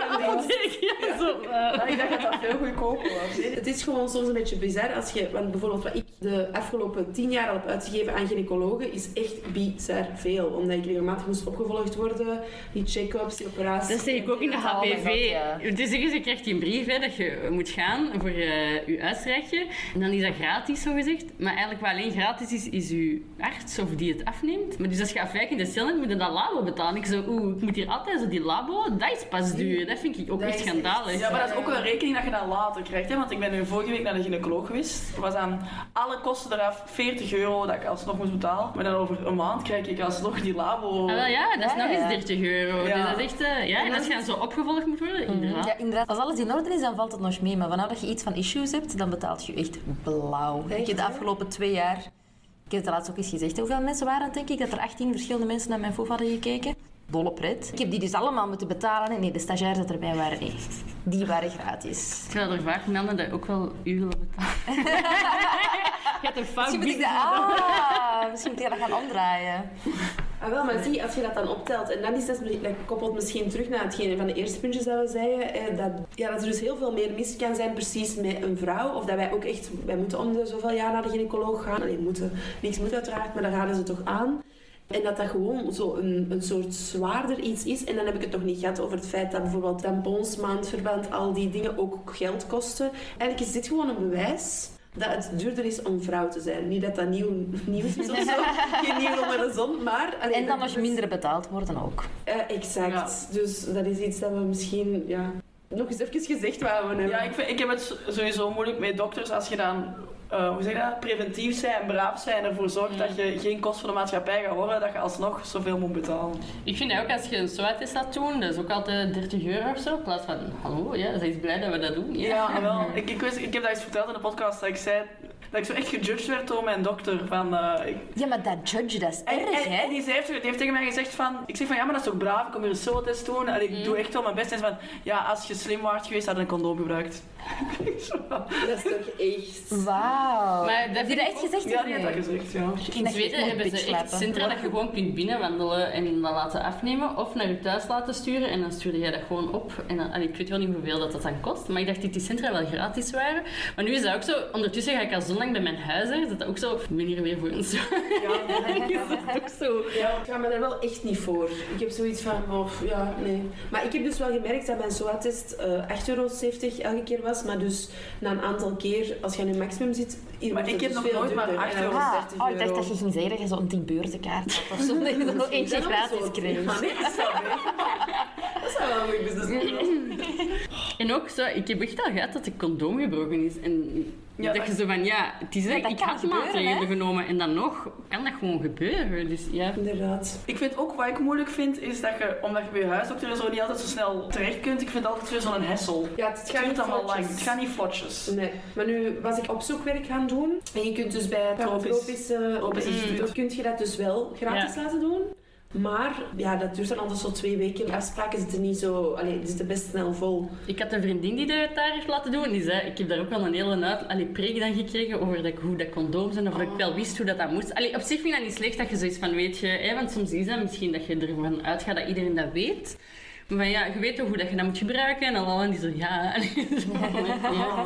apotheek. Ja, zo. Ja, ik dacht dat dat veel goedkoper was. Het is gewoon soms een beetje bizar als je, want bijvoorbeeld wat ik de afgelopen tien jaar al heb uitgegeven aan gynaecologen, is echt bizar veel. Omdat ik regelmatig moest opgevolgd worden, die check-ups, die operaties. Dat zeg ik ook in de Oh HPV. God, ja. Dus zeggen ze krijgt een brief hè, dat je moet gaan voor eh, je uitstrijkje. En dan is dat gratis, zo gezegd. Maar eigenlijk wat alleen gratis is, is je arts of die het afneemt. Maar dus als je afwijkend in de cel hebt, moet je dat labo betalen. Ik zo, oeh, ik moet hier altijd zo die labo, dat is pas duur. Dat vind ik ook Dat echt is schandalig. Ja, maar dat is ook een rekening dat je dan later krijgt. Hè? Want ik ben nu vorige week naar de gynaecoloog geweest. Er was aan alle kosten eraf 40 euro dat ik alsnog moest betalen. Maar dan over een maand krijg ik alsnog die labo. Ah, wel, ja, dat is Ja, nog eens 30 euro. Ja. Dus dat is echt... eh, ja, en als je dan zo opgevolgd moet worden, inderdaad. Ja, inderdaad. Als alles in orde is, dan valt het nog mee. Maar vanaf dat je iets van issues hebt, dan betaalt je echt blauw. Echt, ik heb de afgelopen twee jaar... Ik heb het laatst ook eens gezegd. Hoeveel mensen waren het, denk ik? Dat er 18 verschillende mensen naar mijn foef hadden gekeken. Dolle pret. Ik heb die dus allemaal moeten betalen. hè. Nee, de stagiairs dat erbij waren, nee. Die waren gratis. Terwijl er vaak melden dat je ook wel uren betaalt. je hebt een fout Misschien moet ik dat... Ah, misschien moet ik dat gaan omdraaien. Ah, wel, maar zie, als je dat dan optelt, en dan is dat, dat koppelt misschien terug naar hetgene van de eerste puntjes dat we zeiden, eh, dat, ja, dat er dus heel veel meer mis kan zijn precies met een vrouw, of dat wij ook echt, wij moeten om de zoveel jaar naar de gynaecoloog gaan. Alleen moeten, niks moet uiteraard, maar daar raden ze toch aan. En dat dat gewoon zo een, een soort zwaarder iets is. En dan heb ik het nog niet gehad over het feit dat bijvoorbeeld tampons, maandverband, al die dingen ook geld kosten. Eigenlijk is dit gewoon een bewijs dat het duurder is om vrouw te zijn. Niet dat dat nieuw, nieuws is of zo. Geen nieuw onder de zon, maar... allee, En dan dat nog is- minder betaald worden ook. eh, exact. Dus dat is iets dat we misschien ja, nog eens even gezegd wouden hebben. Ja, ik, vind, ik heb het sowieso moeilijk met dokters als je dan, eh, hoe zeg je dat, preventief zijn en braaf zijn en ervoor zorgt dat je geen kost voor de maatschappij gaat horen, dat je alsnog zoveel moet betalen. Ik vind dat ook als je een SOA-test laat doen, dat is ook altijd 30 euro of zo. In plaats van, hallo, ja, ze is blij dat we dat doen. Ja, wel. Ik, ik, wist, ik heb dat eens verteld in de podcast, dat ik zei dat ik zo echt gejudged werd door mijn dokter. Van, eh, ik- Ja, maar dat judge, dat is en, erg, en, hè? en die, zei, die heeft tegen mij gezegd van... Ik zeg van, ja, maar dat is toch braaf, ik kom hier een SOA-test doen. En ik doe echt wel mijn best. En ze van, ja, als je slim waart geweest, had je een condoom gebruikt. Dat is toch echt... Wauw. Maar dat Heb je dat ik echt gezegd? Ja, die heeft dat gezegd, ja. In Zweden echt hebben ze echt centra dat je gewoon kunt binnenwandelen en dat laten afnemen of naar je thuis laten sturen en dan stuurde jij dat gewoon op. En dan, allee, ik weet wel niet hoeveel dat, dat dan kost, maar ik dacht dat die centra wel gratis waren. Maar nu is dat ook zo, ondertussen ga ik al zo lang bij mijn huisarts, dat dat ook zo, ik ben hier weer voor een zo. is dat ook zo. Ja, ik ga me daar wel echt niet voor. Ik heb zoiets van, oh, ja, nee. Maar ik heb dus wel gemerkt dat mijn SOA-test eh 8,70 euro elke keer was. Maar dus na een aantal keer, als je aan je maximum zit, Hier Maar ik heb dus nog veel nooit maar duurder. 8 En dan euro. is Ah, 30 oh, ik dacht dat je ging zeggen dat je zo'n 10 beurtenkaart had of zo. Dat je er nog eentje Dat is gratis kreeg. Maar nee, dat zou Dat zou wel een business model En ook zo, ik heb echt al gehad dat de condoom gebroken is. En Ja, dat je zo van, ja, het is, Ja, dat ik kan had gebeuren, maatregelen hè? genomen en dan nog kan dat gewoon gebeuren. Dus ja. Inderdaad. Ik vind ook wat ik moeilijk vind, is dat je, omdat je bij je huisdokter zo niet altijd zo snel terecht kunt, ik vind het altijd weer zo'n hessel. Ja, het Het gaat niet allemaal lang, het gaat niet vlotjes. Nee, maar nu was ik opzoekwerk gaan doen. En je kunt dus bij Tropisch. tropische Tropisch instituut. kun je dat dus wel gratis laten doen. Maar ja, dat duurt dan altijd zo twee weken. Afspraken zitten niet zo... Allee, die zitten best snel vol. Ik had een vriendin die dat daar heeft laten doen. En die zei, ik heb daar ook wel een hele uit, allee, preek dan gekregen over dat, ik- hoe dat condooms en of dat ik wel wist hoe dat, dat moest. Allee, op zich vind ik dat niet slecht dat je zoiets van weet je, hè, want soms is dat misschien dat je ervan uitgaat dat iedereen dat weet. Maar ja, je weet toch hoe dat je dat moet gebruiken en al en die zo, ja.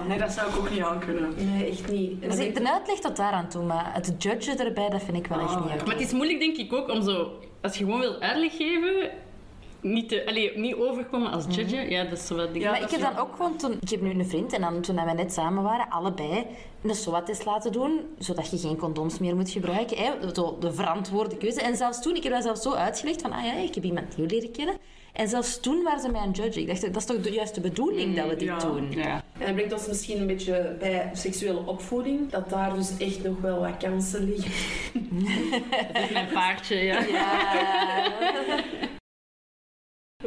nee, dat zou ik ook niet aan kunnen. Nee, echt niet. Dus ik- de uitleg tot daaraan toe, maar het judgen erbij, dat vind ik wel echt niet oké. Maar het is moeilijk denk ik ook om zo, als je gewoon wil uitleg geven, niet, te, allee, niet overkomen als judge. Ja, dat is zo wat. Ja, maar ik heb dan ook gewoon toen... Ik heb nu een vriend en dan toen wij net samen waren, allebei een SOA-test laten doen, zodat je geen condooms meer moet gebruiken. Hè? Zo de verantwoorde keuze. En zelfs toen, ik heb dat zelfs zo uitgelegd van, ah ja, ik heb iemand nieuw leren kennen. En zelfs toen waren ze mij aan het judgen. Ik dacht, dat is toch de juiste bedoeling dat we dit ja. doen? Ja. En dat brengt ons misschien een beetje bij seksuele opvoeding. Dat daar dus echt nog wel wat kansen liggen. Dat is mijn paardje, ja.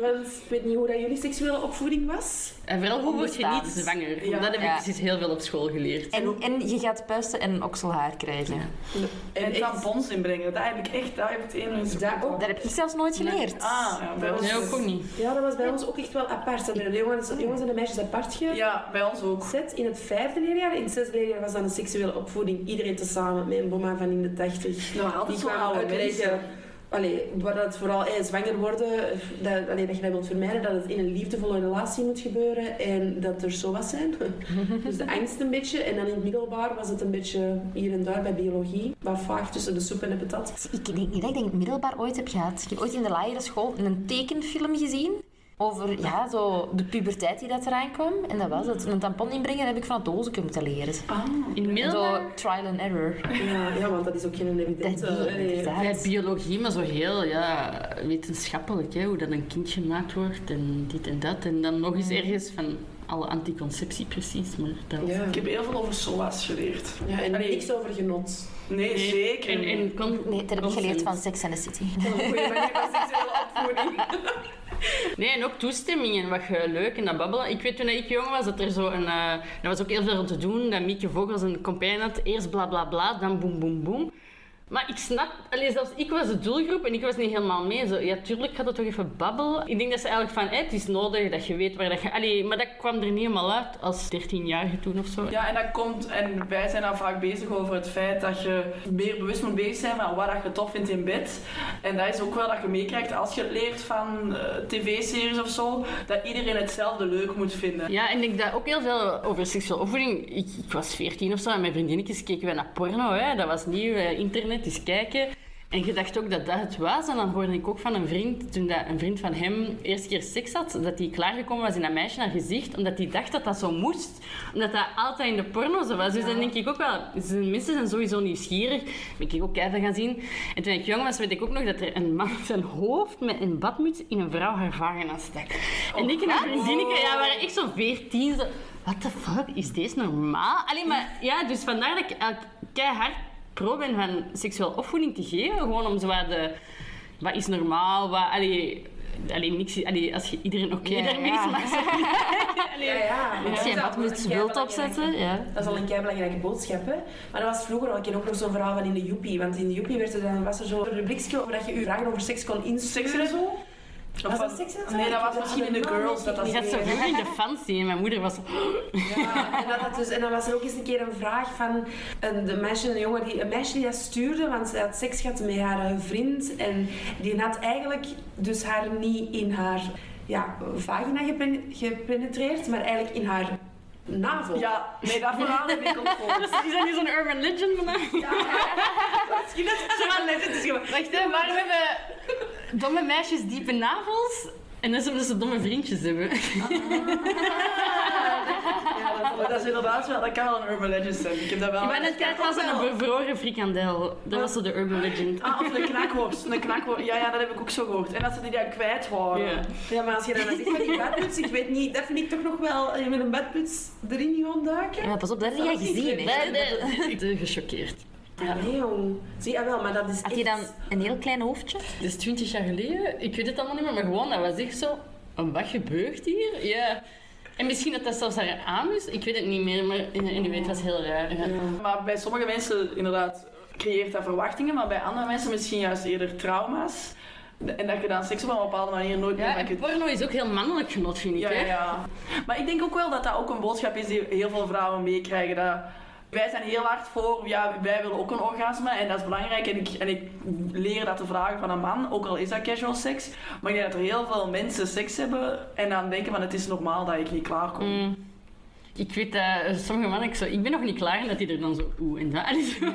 Want ik weet niet hoe dat jullie seksuele opvoeding was. En vooral, hoe word je niet zwanger? Ja. Dat heb ik Ja. precies heel veel op school geleerd. En, en je gaat puisten en okselhaar krijgen. En echt- tampons inbrengen, dat heb ik echt, dat heb ik het ene eens Dat ook. Dat heb ik zelfs nooit geleerd. Ah, ja, bij ons. Nee, ook, ook niet. Ja, dat was bij ons ook echt wel apart. Dat de jongens, jongens en de meisjes apart gezet. Ja, bij ons ook. In het vijfde leerjaar, in het zesde leerjaar was dan de seksuele opvoeding. Iedereen tezamen met een bomma van in de tachtig. Nou, altijd kwamen oude mensen. Allee, waar dat vooral eh, zwanger worden, dat, dat je wilt vermijden, dat het in een liefdevolle relatie moet gebeuren en dat er zo zijn. dus de angst een beetje. En dan in het middelbaar was het een beetje hier en daar bij biologie, wat vaag tussen de soep en de patat. Ik denk niet dat ik het middelbaar ooit heb gehad. Ik heb ooit in de lagere school een tekenfilm gezien over ja, zo de puberteit die dat eraan kwam. En dat was het. Een tampon inbrengen heb ik van het doosje moeten leren. Ah. In En middelbaar, zo trial and error. Ja, ja, want dat is ook geen evidente... Dat bij biologie, maar zo heel ja, wetenschappelijk, hè, hoe dat een kind gemaakt wordt en dit en dat. En dan nog eens ergens van alle anticonceptie precies. Maar dat was- Ja. Ik heb heel veel over SOA's geleerd. ja, en Allee. niks over genot. Nee, Nee, zeker. En, Nee, dat heb ik geleerd van Sex and the City. Een goede manier van seksuele opvoeding. Nee, en ook toestemming en wat leuk en dat babbelen. Ik weet toen ik jong was dat er zo een. eh er was ook heel veel te doen. Dat Mieke Vogels een compagnie had. Eerst bla bla bla, dan boem boem boem. Maar ik snap, allee, zelfs ik was de doelgroep en ik was niet helemaal mee. Zo, ja, tuurlijk gaat het toch even babbelen. Ik denk dat ze eigenlijk van, het is nodig dat je weet waar dat je... Allee, maar dat kwam er niet helemaal uit als 13-jarige toen of zo. Ja, en dat komt, en wij zijn dan vaak bezig over het feit dat je meer bewust moet bezig zijn van wat dat je tof vindt in bed. En dat is ook wel dat je meekrijgt als je het leert van eh, tv-series of zo, dat iedereen hetzelfde leuk moet vinden. Ja, en ik dacht ook heel veel over seksuele opvoeding. Ik, ik was 14 of zo en mijn vriendinnetjes keken wij naar porno. Hè. Dat was nieuw, eh, internet, eens kijken. En je dacht ook dat dat het was. En dan hoorde ik ook van een vriend, toen dat een vriend van hem eerste keer seks had, dat hij klaargekomen was in dat meisje naar gezicht, omdat hij dacht dat dat zo moest. Omdat dat altijd in de porno zo was. Dus dan denk ik ook wel, mensen zijn sowieso nieuwsgierig. Ben ik ook even gaan zien. En toen ik jong was, weet ik ook nog dat er een man zijn hoofd met een badmuts in een vrouw haar vagina stak. en ik en mijn vriendinnetje, ja, waren echt zo 14, zo... What the fuck, is deze normaal? Alleen maar, ja, dus vandaar dat ik keihard pro ben van seksueel opvoeding te geven. Gewoon om zo wat de... Wat is normaal? Wat... Allee, allee, niks, allee, als je iedereen oké Ja, daarmee ja. is, maar. Ja, ja. Als je een Dat is badmuts een wilt keibelangrijke- opzetten, ja. Dat is al een kei belangrijke boodschap. Hè? Maar dat was vroeger al. Ik ken ook nog zo'n verhaal van in de Joepie. Want in de Joepie werd er dan, was er zo'n rubriekje over dat je je vragen over seks kon insturen. Seks en zo? Was dat seks en zo? Nee, dat was Ik- misschien in de girls. Dat dat Die zat zo vroeger in de fancy en mijn moeder was zo... Ja, en, dat dus, en dan was er ook eens een keer een vraag van een, de meisje, een, jongen die, een meisje die dat stuurde, want ze had seks gehad met haar eh, vriend. En die had eigenlijk dus haar niet in haar ja, vagina gepen- gepenetreerd, maar eigenlijk in haar navel. Ja, nee, heb ik ook gehoord. Is dat niet zo'n urban legend vandaag? Misschien dat het is gewoon. Wacht, hè, maar we hebben domme meisjes diepe navels. En dat is omdat ze domme vriendjes hebben. Ja, Maar dat is inderdaad wel, dat kan wel een urban legend zijn. Ik heb dat wel... In mijn tijd was er een bevroren frikandel. Dat was zo de urban legend. Ah, of een knakworst. Een knakworst. Ja, ja, dat heb ik ook zo gehoord. En dat ze die dan kwijt waren. Ja. Ja, maar als je dan zegt van die badmuts, ik weet niet, dat vind ik toch nog wel, eh, met een badmuts erin gaan duiken. Ja, pas op, dat heb jij Dat is niet gezien. hè. Nee, nee, te Ja, nee jong. Zie je wel, maar dat is Had echt- dan een heel klein hoofdje? Dat is 20 jaar geleden. Ik weet het allemaal niet meer, maar gewoon, dat was echt zo. "En Wat gebeurt hier? Ja. En misschien dat dat zelfs haar aan is. Ik weet het niet meer, maar anyway, het was heel raar. Ja. Maar bij sommige mensen inderdaad creëert dat verwachtingen, maar bij andere mensen misschien juist eerder trauma's. En dat je dan seks op een bepaalde manier nooit meer Ja, en porno is ook heel mannelijk genot, vind ik. Ja, ja, hè? ja. Maar ik denk ook wel dat dat ook een boodschap is die heel veel vrouwen meekrijgen. Dat wij zijn heel hard voor, ja, wij willen ook een orgasme en dat is belangrijk. En ik, en ik leer dat te vragen van een man, ook al is dat casual seks. Maar ik denk dat er heel veel mensen seks hebben en dan denken van het is normaal dat ik niet klaarkom. Mm. Ik weet dat eh, sommige mannen, ik, zo, ik ben nog niet klaar en dat die er dan zo oeh en dat. Allee, zo.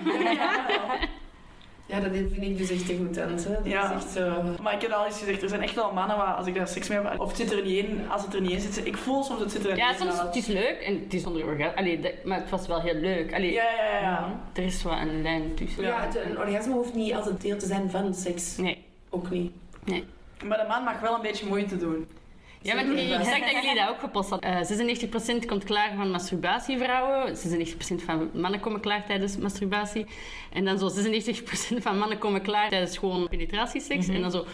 Ja, dat vind ik dus echt degoutant. Hè. Dat Ja. is echt zo... Maar ik heb al eens gezegd, er zijn echt wel mannen waar als ik daar seks mee heb, of het zit er niet in, als het er niet in zit, ik voel soms het zit er niet Ja, in. soms het is leuk en het is zonder orgasme. Allee, maar het was wel heel leuk. Allee, Ja, ja, ja. ja. Er is wel een lijn tussen. Ja, het, een orgasme hoeft niet altijd deel te zijn van seks. Nee. Ook niet. Maar de man mag wel een beetje moeite doen. Ja, want ik zag dat jullie dat ook gepost hadden. Eh 96% komt klaar van masturbatievrouwen. 96% van mannen komen klaar tijdens masturbatie. En dan zo 96% van mannen komen klaar tijdens gewoon penetratieseks. En dan zo 6%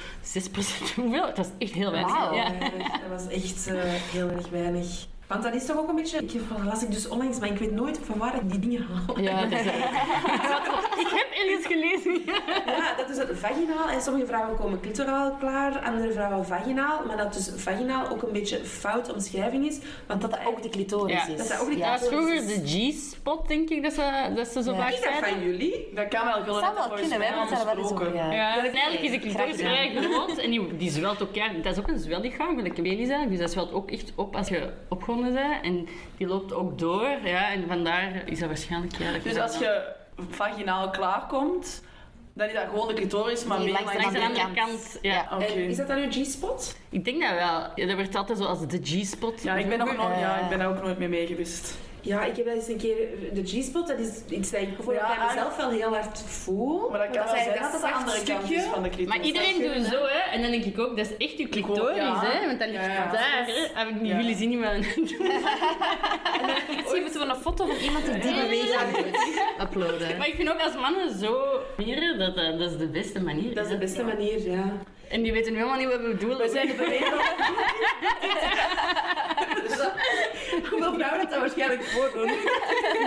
hoeveel? Dat is echt heel weinig. Wauw. Ja. Dat was echt eh, heel erg weinig. Want dat is toch ook een beetje... Ik las ik dus onlangs, maar ik weet nooit van waar ik die dingen haal. Ja, dat is Ik heb ergens gelezen. Ja, dat is het vaginaal. En sommige vrouwen komen clitoraal klaar, andere vrouwen vaginaal. Maar dat dus vaginaal ook een beetje fout omschrijving is. Want dat, Dat dat ook de clitoris Ja. is. Dat dat ook de Dat was clitoris vroeger is. de G-spot, denk ik, dat ze, dat ze zo Ja. vaak Is dat van jullie? Dat kan wel. Ik Dat het zou wel kunnen, wij hebben het daar wel eens over ja. Ja, en eigenlijk is de clitoris vrij groot en die, die zwelt ook, ja, dat is ook een zwellichaam, gelijk een penis eigenlijk, dus dat zwelt ook echt op als je opgewonden en die loopt ook door, ja, en vandaar is dat waarschijnlijk, ja, dat Dus als je vaginaal klaarkomt, dan is dat gewoon de clitoris, maar meer langs de de andere kant, ja. Oké. En is dat dan uw G-spot? Ik denk dat wel, ja, dat werd altijd zo als de G-spot. Ja, ik ben, ook nog, ja, Eh. ik ben daar ook nooit mee mee geweest. Ja, ik heb dat eens een keer... De G-spot, dat is iets dat ik bijvoorbeeld Ja, bij mezelf wel heel hard voel. Maar dat kan wel is zijn dat de andere kant stukje. van de clitoris. Maar iedereen doet zo, hè, en dan denk ik ook, dat is echt je clitoris, Ja. hè, want dan ligt Ja, daar, hè. Heb ik niet, Ja. jullie zien niet maar Misschien moeten we een foto van iemand die die beweging doet uploaden. Maar ik vind ook als mannen zo dat, dat, dat is de beste manier. Dat is de beste manier, ja. En die weten helemaal niet wat we bedoelen. We zijn de beweging. Hoeveel vrouwen dat, dat waarschijnlijk voordoen.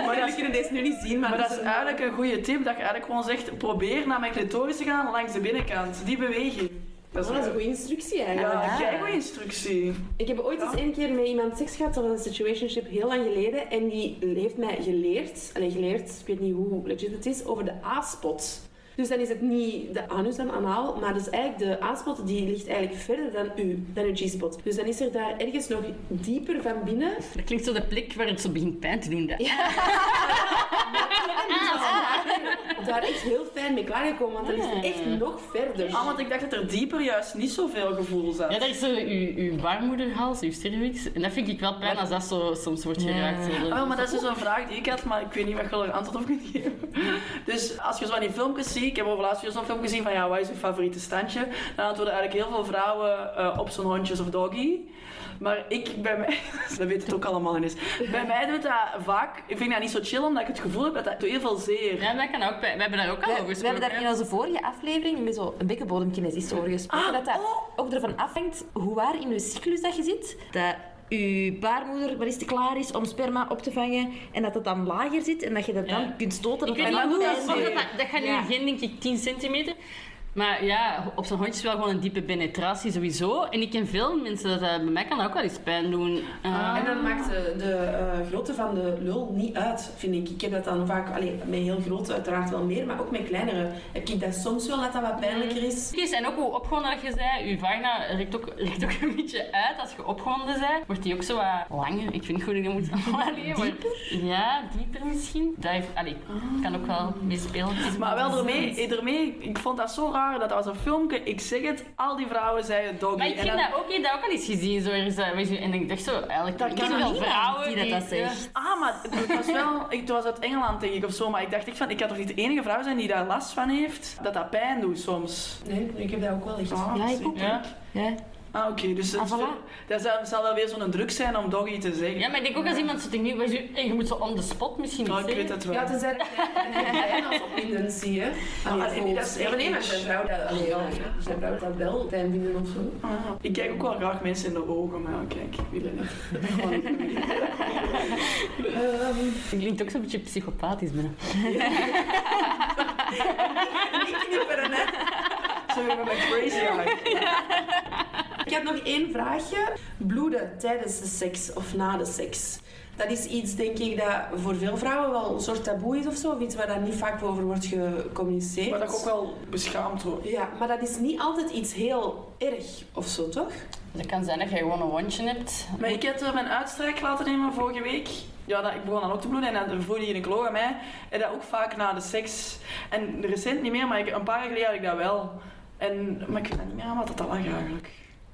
Maar jullie kunnen deze nu niet zien, maar, Maar dat is eigenlijk een goede tip, dat je eigenlijk gewoon zegt, probeer naar mijn clitoris te gaan langs de binnenkant. Die beweging. Dat Oh, dat is een goede instructie eigenlijk. Ja, kijk goede instructie. Ik heb ooit eens een keer met iemand seks gehad, dat was een situationship heel lang geleden. En die heeft mij geleerd, alleen geleerd, ik weet niet hoe legit het is, over de A-spot. Dus dan is het niet de anus dan anaal, maar dus eigenlijk de A-spot die ligt eigenlijk verder dan u, dan uw G-spot. Dus dan is er daar ergens nog dieper van binnen. Dat klinkt zo de plek waar het zo begint pijn te doen. Dat. Daar echt heel fijn mee klaargekomen, want dan is het echt nog verder. Ah, want ik dacht dat er dieper juist niet zoveel gevoel zat. Ja, dat is zo uw, uw baarmoederhals, uw cervix. En dat vind ik wel pijn als dat zo soms wordt geraakt. Zo. Ah, wel, maar dat is dus een vraag die ik had, maar ik weet niet wat je er antwoord op kunt geven. Dus als je zo aan die filmpjes ziet, ik heb over laatst weer zo'n filmpje gezien van ja, wat is je favoriete standje? Dan antwoorden eigenlijk heel veel vrouwen eh, op zo'n hondjes of doggy. Maar ik, bij mij, dat weet het ook allemaal eens. Bij mij doet dat vaak, ik vind dat niet zo chill, omdat ik het gevoel heb dat dat heel veel zeer. Ja, dat kan ook. We hebben daar ook al We, over we gesproken. hebben daar in onze vorige aflevering met zo'n bekkenbodemkinesist over gesproken. Ah, dat dat oh. ook ervan afhangt hoe waar in je cyclus dat je zit. Dat je baarmoeder wel eens te klaar is om sperma op te vangen. En dat het dan lager zit en dat je dat dan Ja. kunt stoten. Dat dat gaat nu geen, denk ik, 10 centimeter. Maar ja, op zo'n hondje is wel gewoon een diepe penetratie sowieso. En ik ken veel mensen dat dat bij mij kan ook wel eens pijn doen. Eh, En dan maakt de, de eh, grootte van de lul niet uit, vind ik. Ik heb dat dan vaak, allee, met heel groot uiteraard wel meer, maar ook met kleinere. Heb ik dat soms wel dat dat wat pijnlijker is. Precies, en ook hoe opgewonden dat je zei, je vagina rekt ook, rekt ook een beetje uit als je opgewonden bent. Wordt die ook zo wat langer. Ik niet hoe ik dat moet aanleggen. maar- Ja, dieper misschien. Dat heeft, allee, kan ook wel meespelen. Maar wel ermee, ermee, ik vond dat zo raar dat was een filmpje, ik zeg het, al die vrouwen zeiden doggy. Maar ik En dan- dat ook, ik heb dat ook al eens gezien. Zo, ergens, eh, en ik dacht zo, eigenlijk, Dat ik kan ken wel vrouwen die dat dat zegt. Ah, maar het was wel... Het was uit Engeland, denk ik, of zo. Maar ik dacht echt van, ik kan toch niet de enige vrouw zijn die daar last van heeft? Dat dat pijn doet soms. Nee, ik heb dat ook wel echt. Ah, Ja, ik zie. ook. Ja. Ja. Ah, oké. dus het, Ah, voilà. dat zal, zal wel weer zo'n druk zijn om doggy te zeggen. ja, maar ik denk ook als iemand zo tegen weet je, en je moet zo on the spot misschien Oh, ik weet zeggen. het wel. Ja, jij een als opwindend zie, hè. Ah, nee, dat is maar nee, maar echt zijn vrouw dat... Allee, ja, zijn vrouw dat wel fijn vinden of zo. Ah, ik kijk ook wel graag mensen in de ogen, maar kijk, ik wil het niet. Gewoon niet. Je klinkt ook zo'n beetje psychopathisch binnen. niet knipperen, hè. Zo met mijn crazy eye. Ik heb nog één vraagje. Bloeden tijdens de seks of na de seks. Dat is iets, denk ik, dat voor veel vrouwen wel een soort taboe is of zo. Of iets waar daar niet vaak over wordt gecommuniceerd. Maar dat ik ook wel beschaamd word. Ja, maar dat is niet altijd iets heel erg of zo, toch? Het kan zijn dat je gewoon een wondje hebt. Maar ik heb mijn uitstrijk laten nemen vorige week. Ja, dat, ik begon dan ook te bloeden en dan vroeg die gynaecoloog aan mij. En dat ook vaak na de seks. En recent niet meer, maar ik, een paar jaar geleden had ik dat wel. En, maar ik weet dat niet meer aan wat dat lag eigenlijk.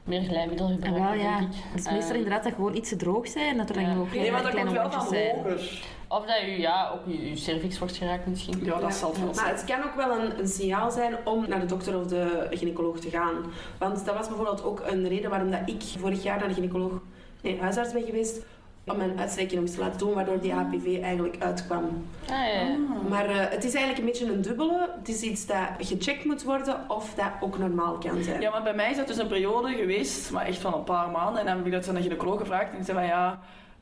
Meer glijmiddel En gebruiken, wel, ja. denk ik. Het is meestal Eh, inderdaad dat gewoon iets te droog zijn en dat er dan ook Nee, maar dat kleine komt wel van wondjes zijn. hoger. Of dat je, ja, ook je, je cervix wordt geraakt misschien. Ja, dat Ja. zal het wel Maar zijn. het kan ook wel een, een signaal zijn om naar de dokter of de gynaecoloog te gaan. Want dat was bijvoorbeeld ook een reden waarom dat ik vorig jaar naar de gynaecoloog, nee, huisarts ben geweest. Om nog eens te laten doen, waardoor die HPV eigenlijk uitkwam. Ah, ja, ja. Maar eh, het is eigenlijk een beetje een dubbele. Het is iets dat gecheckt moet worden of dat ook normaal kan zijn. Ja, maar bij mij is dat dus een periode geweest, maar echt van een paar maanden. En dan heb ik dat aan de gynaecoloog gevraagd en die zei van ja,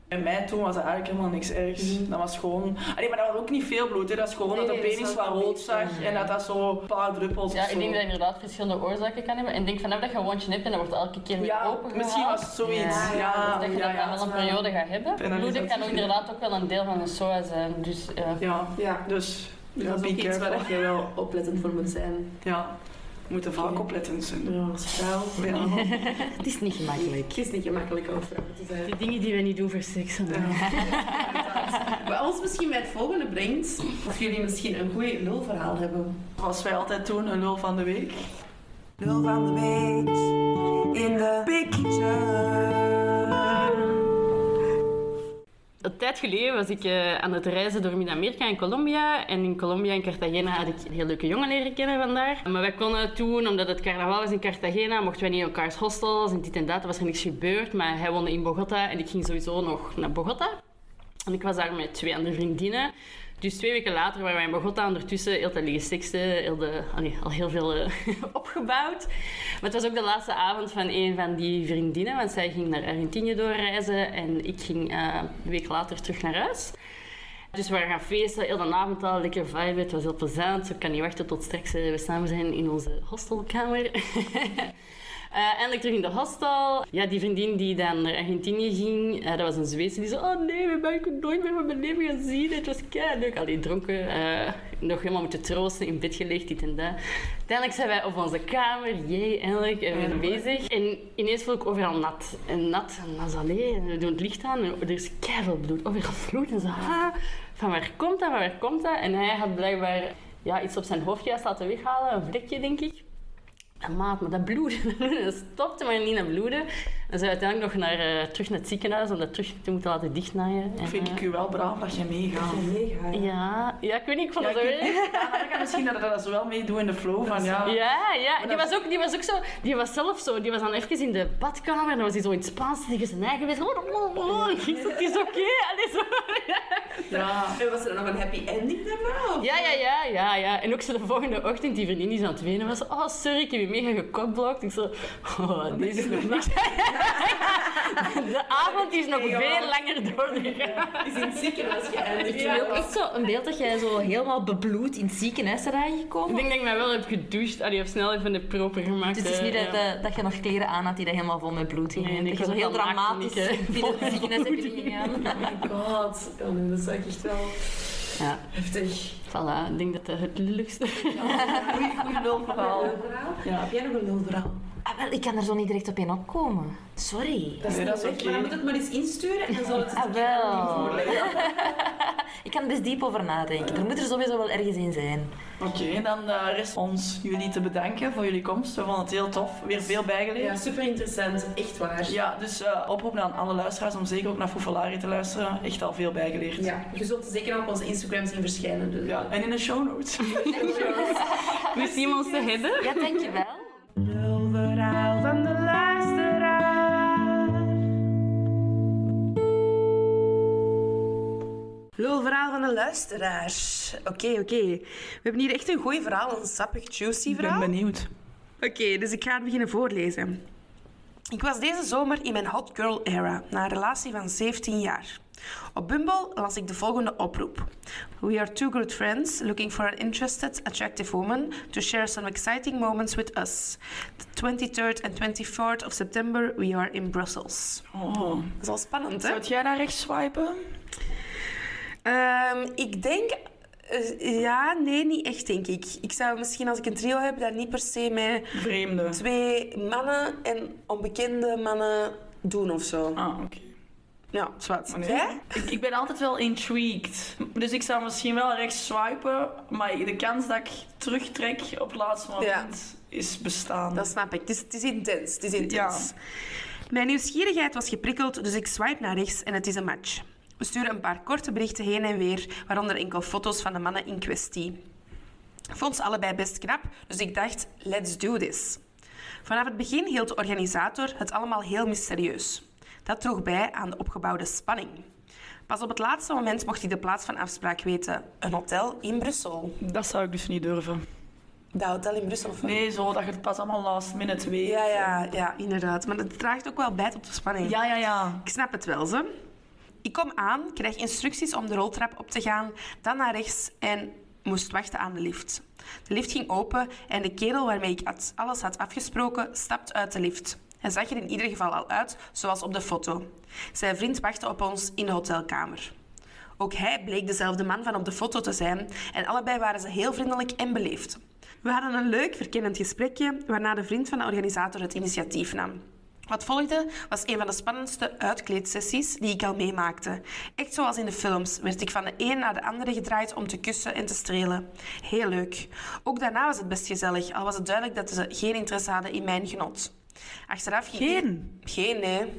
bij mij toen was dat eigenlijk helemaal niks ergs. Mhm. Dat was gewoon... Allee, maar dat was ook niet veel bloed, hè. dat is gewoon Nee, dat de nee, penis wat wel rood zag en dat dat zo een paar druppels Ja, ik zo. denk dat je inderdaad verschillende oorzaken kan hebben. En ik denk vanaf dat je een wondje hebt en dat wordt elke keer weer Ja, open misschien was het zoiets. Ja, Ja, Dus dat je ja, dat dan wel een periode gaat hebben. En Bloeden dat kan ook inderdaad ook wel een deel van een SOA zijn. Dus ja. Ja, Ja, dus... dus ja, dat is ook iets waar je wel oplettend voor moet zijn. Ja, we moeten vaak zijn. Ja, als vrouw. Ja. Het is niet gemakkelijk. Het is niet gemakkelijk om vrouw te zijn. Die dingen die we niet doen voor seks. Wat ons misschien bij het volgende brengt, of jullie misschien een goed lulverhaal hebben. Als wij altijd doen, een lul van de week. Lul van de week in de Big Een tijd geleden was ik eh, aan het reizen door Midden-Amerika en Colombia. En in Colombia en Cartagena had ik een heel leuke jongen leren kennen vandaar. Maar wij konden toen, omdat het carnaval was in Cartagena, mochten wij niet in elkaars hostels en dit en dat. Er was er niks gebeurd, maar hij woonde in Bogota en ik ging sowieso nog naar Bogota. En ik was daar met twee andere vriendinnen. Dus twee weken later waren wij in Bogota ondertussen heel te liggen seksen, heel de, allee, al heel veel eh, opgebouwd. Maar het was ook de laatste avond van een van die vriendinnen, want zij ging naar Argentinië doorreizen en ik ging eh, een week later terug naar huis. Dus we gaan feesten, heel de avond al, lekker vibe, het was heel plezant. Ik kan niet wachten tot straks eh, we samen zijn in onze hostelkamer. Eh, eindelijk terug in de hostel. Ja, die vriendin die dan naar Argentinië ging, eh, dat was een Zweedse. Die zei, oh nee, we ben ik nooit meer van mijn leven gaan zien. Het was kei leuk. Allee, dronken. eh, nog helemaal moeten troosten, in bed gelegd, dit en dat. Uiteindelijk zijn wij op onze kamer. Jee, eindelijk eh, weer bezig. En ineens voel ik overal nat. En nat, en dat is alleen. En we doen het licht aan en er is keiveel bloed. Overal bloed. En zo, ah, van waar komt dat, van waar komt dat? En hij had blijkbaar ja, iets op zijn hoofd juist laten weghalen. Een vlekje, denk ik. En maat, maar dat bloeden, dat stopte maar niet naar bloeden. En ze uiteindelijk nog naar, eh, terug naar het ziekenhuis om dat terug te moeten laten dichtnaaien. En, Vind ik eh, u wel braaf dat je meegaat. Ja, ja, ik weet niet, ik vond Ja, ik wel... ja, dat kan misschien dat ik dat zo wel meedoen in de flow van ja. Ja, ja. Die dat- was, ook, die was ook zo... Die was zelf zo... Die was dan even in de badkamer en dan was hij zo in het Spaans tegen zijn eigen bezig. Oh, oh, oh. Ik zei, het is oké. Zo. Ja. En was er dan nog een happy ending daarna? Ja, ja, ja, ja, ja. En ook zo de volgende ochtend, die vriendin die aan het wenen was. Oh, sorry, ik heb je mega gekokblokt. Ik zo... Oh, deze is nog niks. De avond is nog veel langer doorgegaan. Is in het ziekenhuis geëindigd. Ik heb ook echt zo een beeld dat jij zo helemaal bebloed in het ziekenhuis bent Ik aangekomen. denk dat ik mij wel heb gedoucht. Allee, of snel even de proper gemaakt. Dus het is niet dat, eh, dat je nog kleren aan had die dat helemaal vol met bloed gingen. Nee, nee, dat ik je zo heel dramatisch ik, eh, binnen het ziekenhuis hebt gegaan. Oh my god. Nee, dat is echt echt wel Ja, heftig. voilà. Ik denk dat het lulligste... Goeie, goeie lulverhaal. Ja. Heb jij nog een lulverhaal? Ah, wel, ik kan er zo niet direct op in opkomen. Sorry. Dat is, Nee, niet dat is erg, oké. Maar dan moet het maar eens insturen en dan zal het Ah, een keer aan wel. iemand voorleggen. Ik kan er best diep over nadenken. Er moet er sowieso wel ergens in zijn. Oké, en dan eh, rest ons jullie te bedanken voor jullie komst. We vonden het heel tof. Weer veel bijgeleerd. Ja, super interessant. Echt waar. Ja, dus eh oproep aan alle luisteraars om zeker ook naar Fufalari te luisteren. Echt al veel bijgeleerd. Ja, je zult het zeker op onze Instagram zien verschijnen. Dus. Ja, en in de show notes. We zien ons te hebben. Ja, dankjewel. Lulverhaal van de luisteraar. Lulverhaal van de luisteraar. Oké, oké. We hebben hier echt een goed verhaal, een sappig, juicy Ik ben verhaal. benieuwd. Oké, dus ik ga het beginnen voorlezen. Ik was deze zomer in mijn hot girl era, na een relatie van 17 jaar. Op Bumble las ik de volgende oproep. We are two good friends looking for an interested, attractive woman to share some exciting moments with us. The 23rd and 24th of September, we are in Brussels. Oh. Dat is al spannend, hè? Zou jij daar rechts swipen? Ehm, ik denk... eh, ja, nee, niet echt, denk ik. Ik zou misschien, als ik een trio heb, daar niet per se met Vreemde. twee mannen en onbekende mannen doen of zo. Ah, oké. Ja, zwart. Nee. Ik, ik ben altijd wel intrigued. Dus ik zou misschien wel rechts swipen, maar de kans dat ik terugtrek op het laatste moment is bestaan. Dat snap ik. Het is, het is intens. Het is intens. Ja. Mijn nieuwsgierigheid was geprikkeld, dus ik swipe naar rechts en het is een match. We sturen een paar korte berichten heen en weer, waaronder enkel foto's van de mannen in kwestie. Ik vond ze allebei best knap, dus ik dacht, let's do this. Vanaf het begin hield de organisator het allemaal heel mysterieus. Dat droeg bij aan de opgebouwde spanning. Pas op het laatste moment mocht ik de plaats van afspraak weten. Een hotel in Brussel. Dat zou ik dus niet durven. Dat hotel in Brussel? Of Nee, zo dat je het pas allemaal last minute weet. Ja, ja, ja, inderdaad. Maar dat draagt ook wel bij tot de spanning. Ja, ja, ja. Ik snap het wel, ze. Ik kom aan, krijg instructies om de roltrap op te gaan, dan naar rechts en moest wachten aan de lift. De lift ging open en de kerel waarmee ik alles had afgesproken stapt uit de lift. Hij zag er in ieder geval al uit, zoals op de foto. Zijn vriend wachtte op ons in de hotelkamer. Ook hij bleek dezelfde man van op de foto te zijn en allebei waren ze heel vriendelijk en beleefd. We hadden een leuk, verkennend gesprekje, waarna de vriend van de organisator het initiatief nam. Wat volgde was een van de spannendste uitkleedsessies die ik al meemaakte. Echt zoals in de films werd ik van de een naar de andere gedraaid om te kussen en te strelen. Heel leuk. Ook daarna was het best gezellig, al was het duidelijk dat ze geen interesse hadden in mijn genot. Achteraf ging Geen? Geen, nee.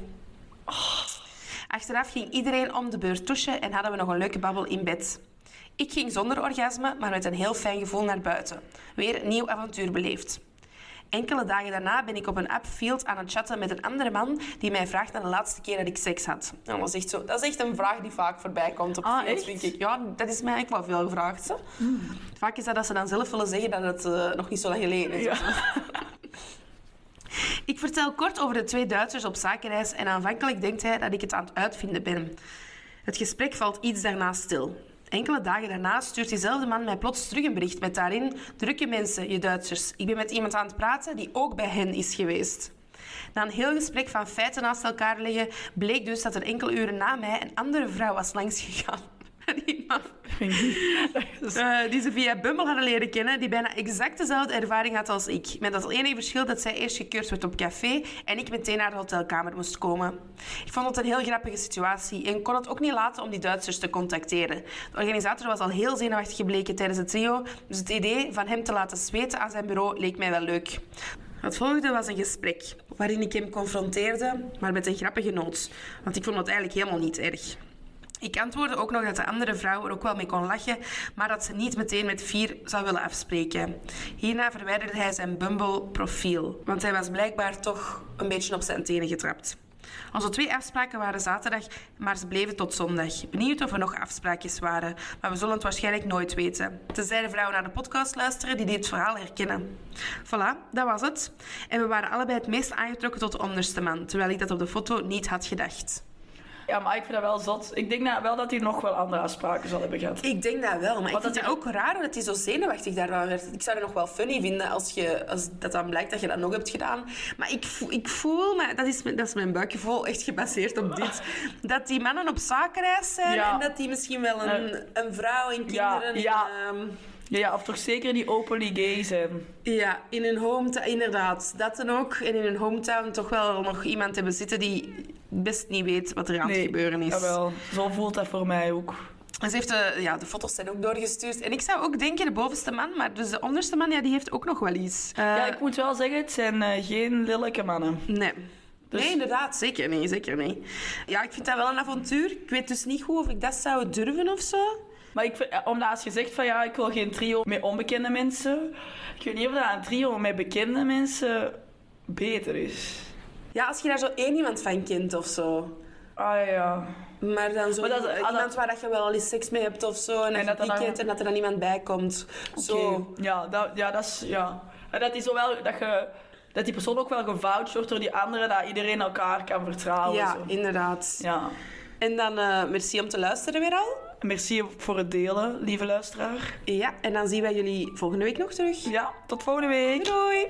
Achteraf ging iedereen om de beurt douchen en hadden we nog een leuke babbel in bed. Ik ging zonder orgasme, maar met een heel fijn gevoel naar buiten. Weer een nieuw avontuur beleefd. Enkele dagen daarna ben ik op een app Field aan het chatten met een andere man die mij vraagt naar de laatste keer dat ik seks had. Dat, is echt zo, dat is echt een vraag die vaak voorbij komt op Ah, Field, vind ik. Ja, dat is mij eigenlijk wel veel gevraagd. Hè? Vaak is dat dat ze dan zelf willen zeggen dat het eh, nog niet zo lang geleden is. Ik vertel kort over de twee Duitsers op zakenreis en aanvankelijk denkt hij dat ik het aan het uitvinden ben. Het gesprek valt iets daarna stil. Enkele dagen daarna stuurt diezelfde man mij plots terug een bericht met daarin... Drukke mensen, je Duitsers. Ik ben met iemand aan het praten die ook bij hen is geweest. Na een heel gesprek van feiten naast elkaar leggen, bleek dus dat er enkele uren na mij een andere vrouw was langsgegaan. Die man eh, die ze via Bumble hadden leren kennen, die bijna exact dezelfde ervaring had als ik. Met dat enige verschil dat zij eerst gekeurd werd op café en ik meteen naar de hotelkamer moest komen. Ik vond het een heel grappige situatie en kon het ook niet laten om die Duitsers te contacteren. De organisator was al heel zenuwachtig gebleken tijdens het trio, dus het idee van hem te laten zweten aan zijn bureau leek mij wel leuk. Het volgende was een gesprek waarin ik hem confronteerde, maar met een grappige noot, want ik vond het eigenlijk helemaal niet erg. Ik antwoordde ook nog dat de andere vrouw er ook wel mee kon lachen, maar dat ze niet meteen met vier zou willen afspreken. Hierna verwijderde hij zijn Bumble-profiel, want hij was blijkbaar toch een beetje op zijn tenen getrapt. Onze twee afspraken waren zaterdag, maar ze bleven tot zondag. Benieuwd of er nog afspraakjes waren, maar we zullen het waarschijnlijk nooit weten. Tenzij de vrouwen naar de podcast luisteren die dit verhaal herkennen. Voilà, dat was het. En we waren allebei het meest aangetrokken tot de onderste man, terwijl ik dat op de foto niet had gedacht. Ja, maar ik vind dat wel zot. Ik denk dat wel dat hij nog wel andere afspraken zal hebben gehad. Ik denk dat wel, maar Want ik vind dat het ook raar dat hij zo zenuwachtig daarvan werd. Ik zou het nog wel funny vinden als, je, als dat dan blijkt dat je dat nog hebt gedaan. Maar ik voel, ik voel maar dat is, mijn- dat is mijn buikgevoel echt gebaseerd op dit, dat die mannen op zakenreis zijn Ja. en dat die misschien wel een, een vrouw en kinderen... ja. ehm, Ja, ja, of toch zeker die openly gay zijn. Ja, in hun hometown, inderdaad. Dat dan ook. En in hun hometown toch wel nog iemand hebben zitten die best niet weet wat er aan het gebeuren is. Jawel, zo voelt dat voor mij ook. En ze heeft de, ja, de foto's zijn ook doorgestuurd. En ik zou ook denken, de bovenste man, maar dus de onderste man, ja, die heeft ook nog wel iets. Eh, ja, ik moet wel zeggen, het zijn eh, geen lelijke mannen. Nee. Dus- Nee, inderdaad. Zeker niet, zeker niet. Ja, ik vind dat wel een avontuur. Ik weet dus niet goed of ik dat zou durven of zo. Maar ik, eh, omdat als je zegt van ja, ik wil geen trio met onbekende mensen. Ik weet niet of dat een trio met bekende mensen beter is. Ja, als je daar zo één iemand van kent of zo. Ah ja. Maar dan zo Maar dat- ah, iemand dat- waar dat je wel al eens seks mee hebt of zo. En, En dat er die kent en dat er dan iemand bij komt. Zo. Oké. Ja, dat, ja, dat is... Ja. En dat is zo wel dat je... Dat die persoon ook wel gevouwd wordt door die andere, dat iedereen elkaar kan vertrouwen. Ja, zo. inderdaad. ja. En dan eh, merci om te luisteren weer al. Merci voor het delen, lieve luisteraar. Ja, en dan zien wij jullie volgende week nog terug. Ja, tot volgende week. Doei!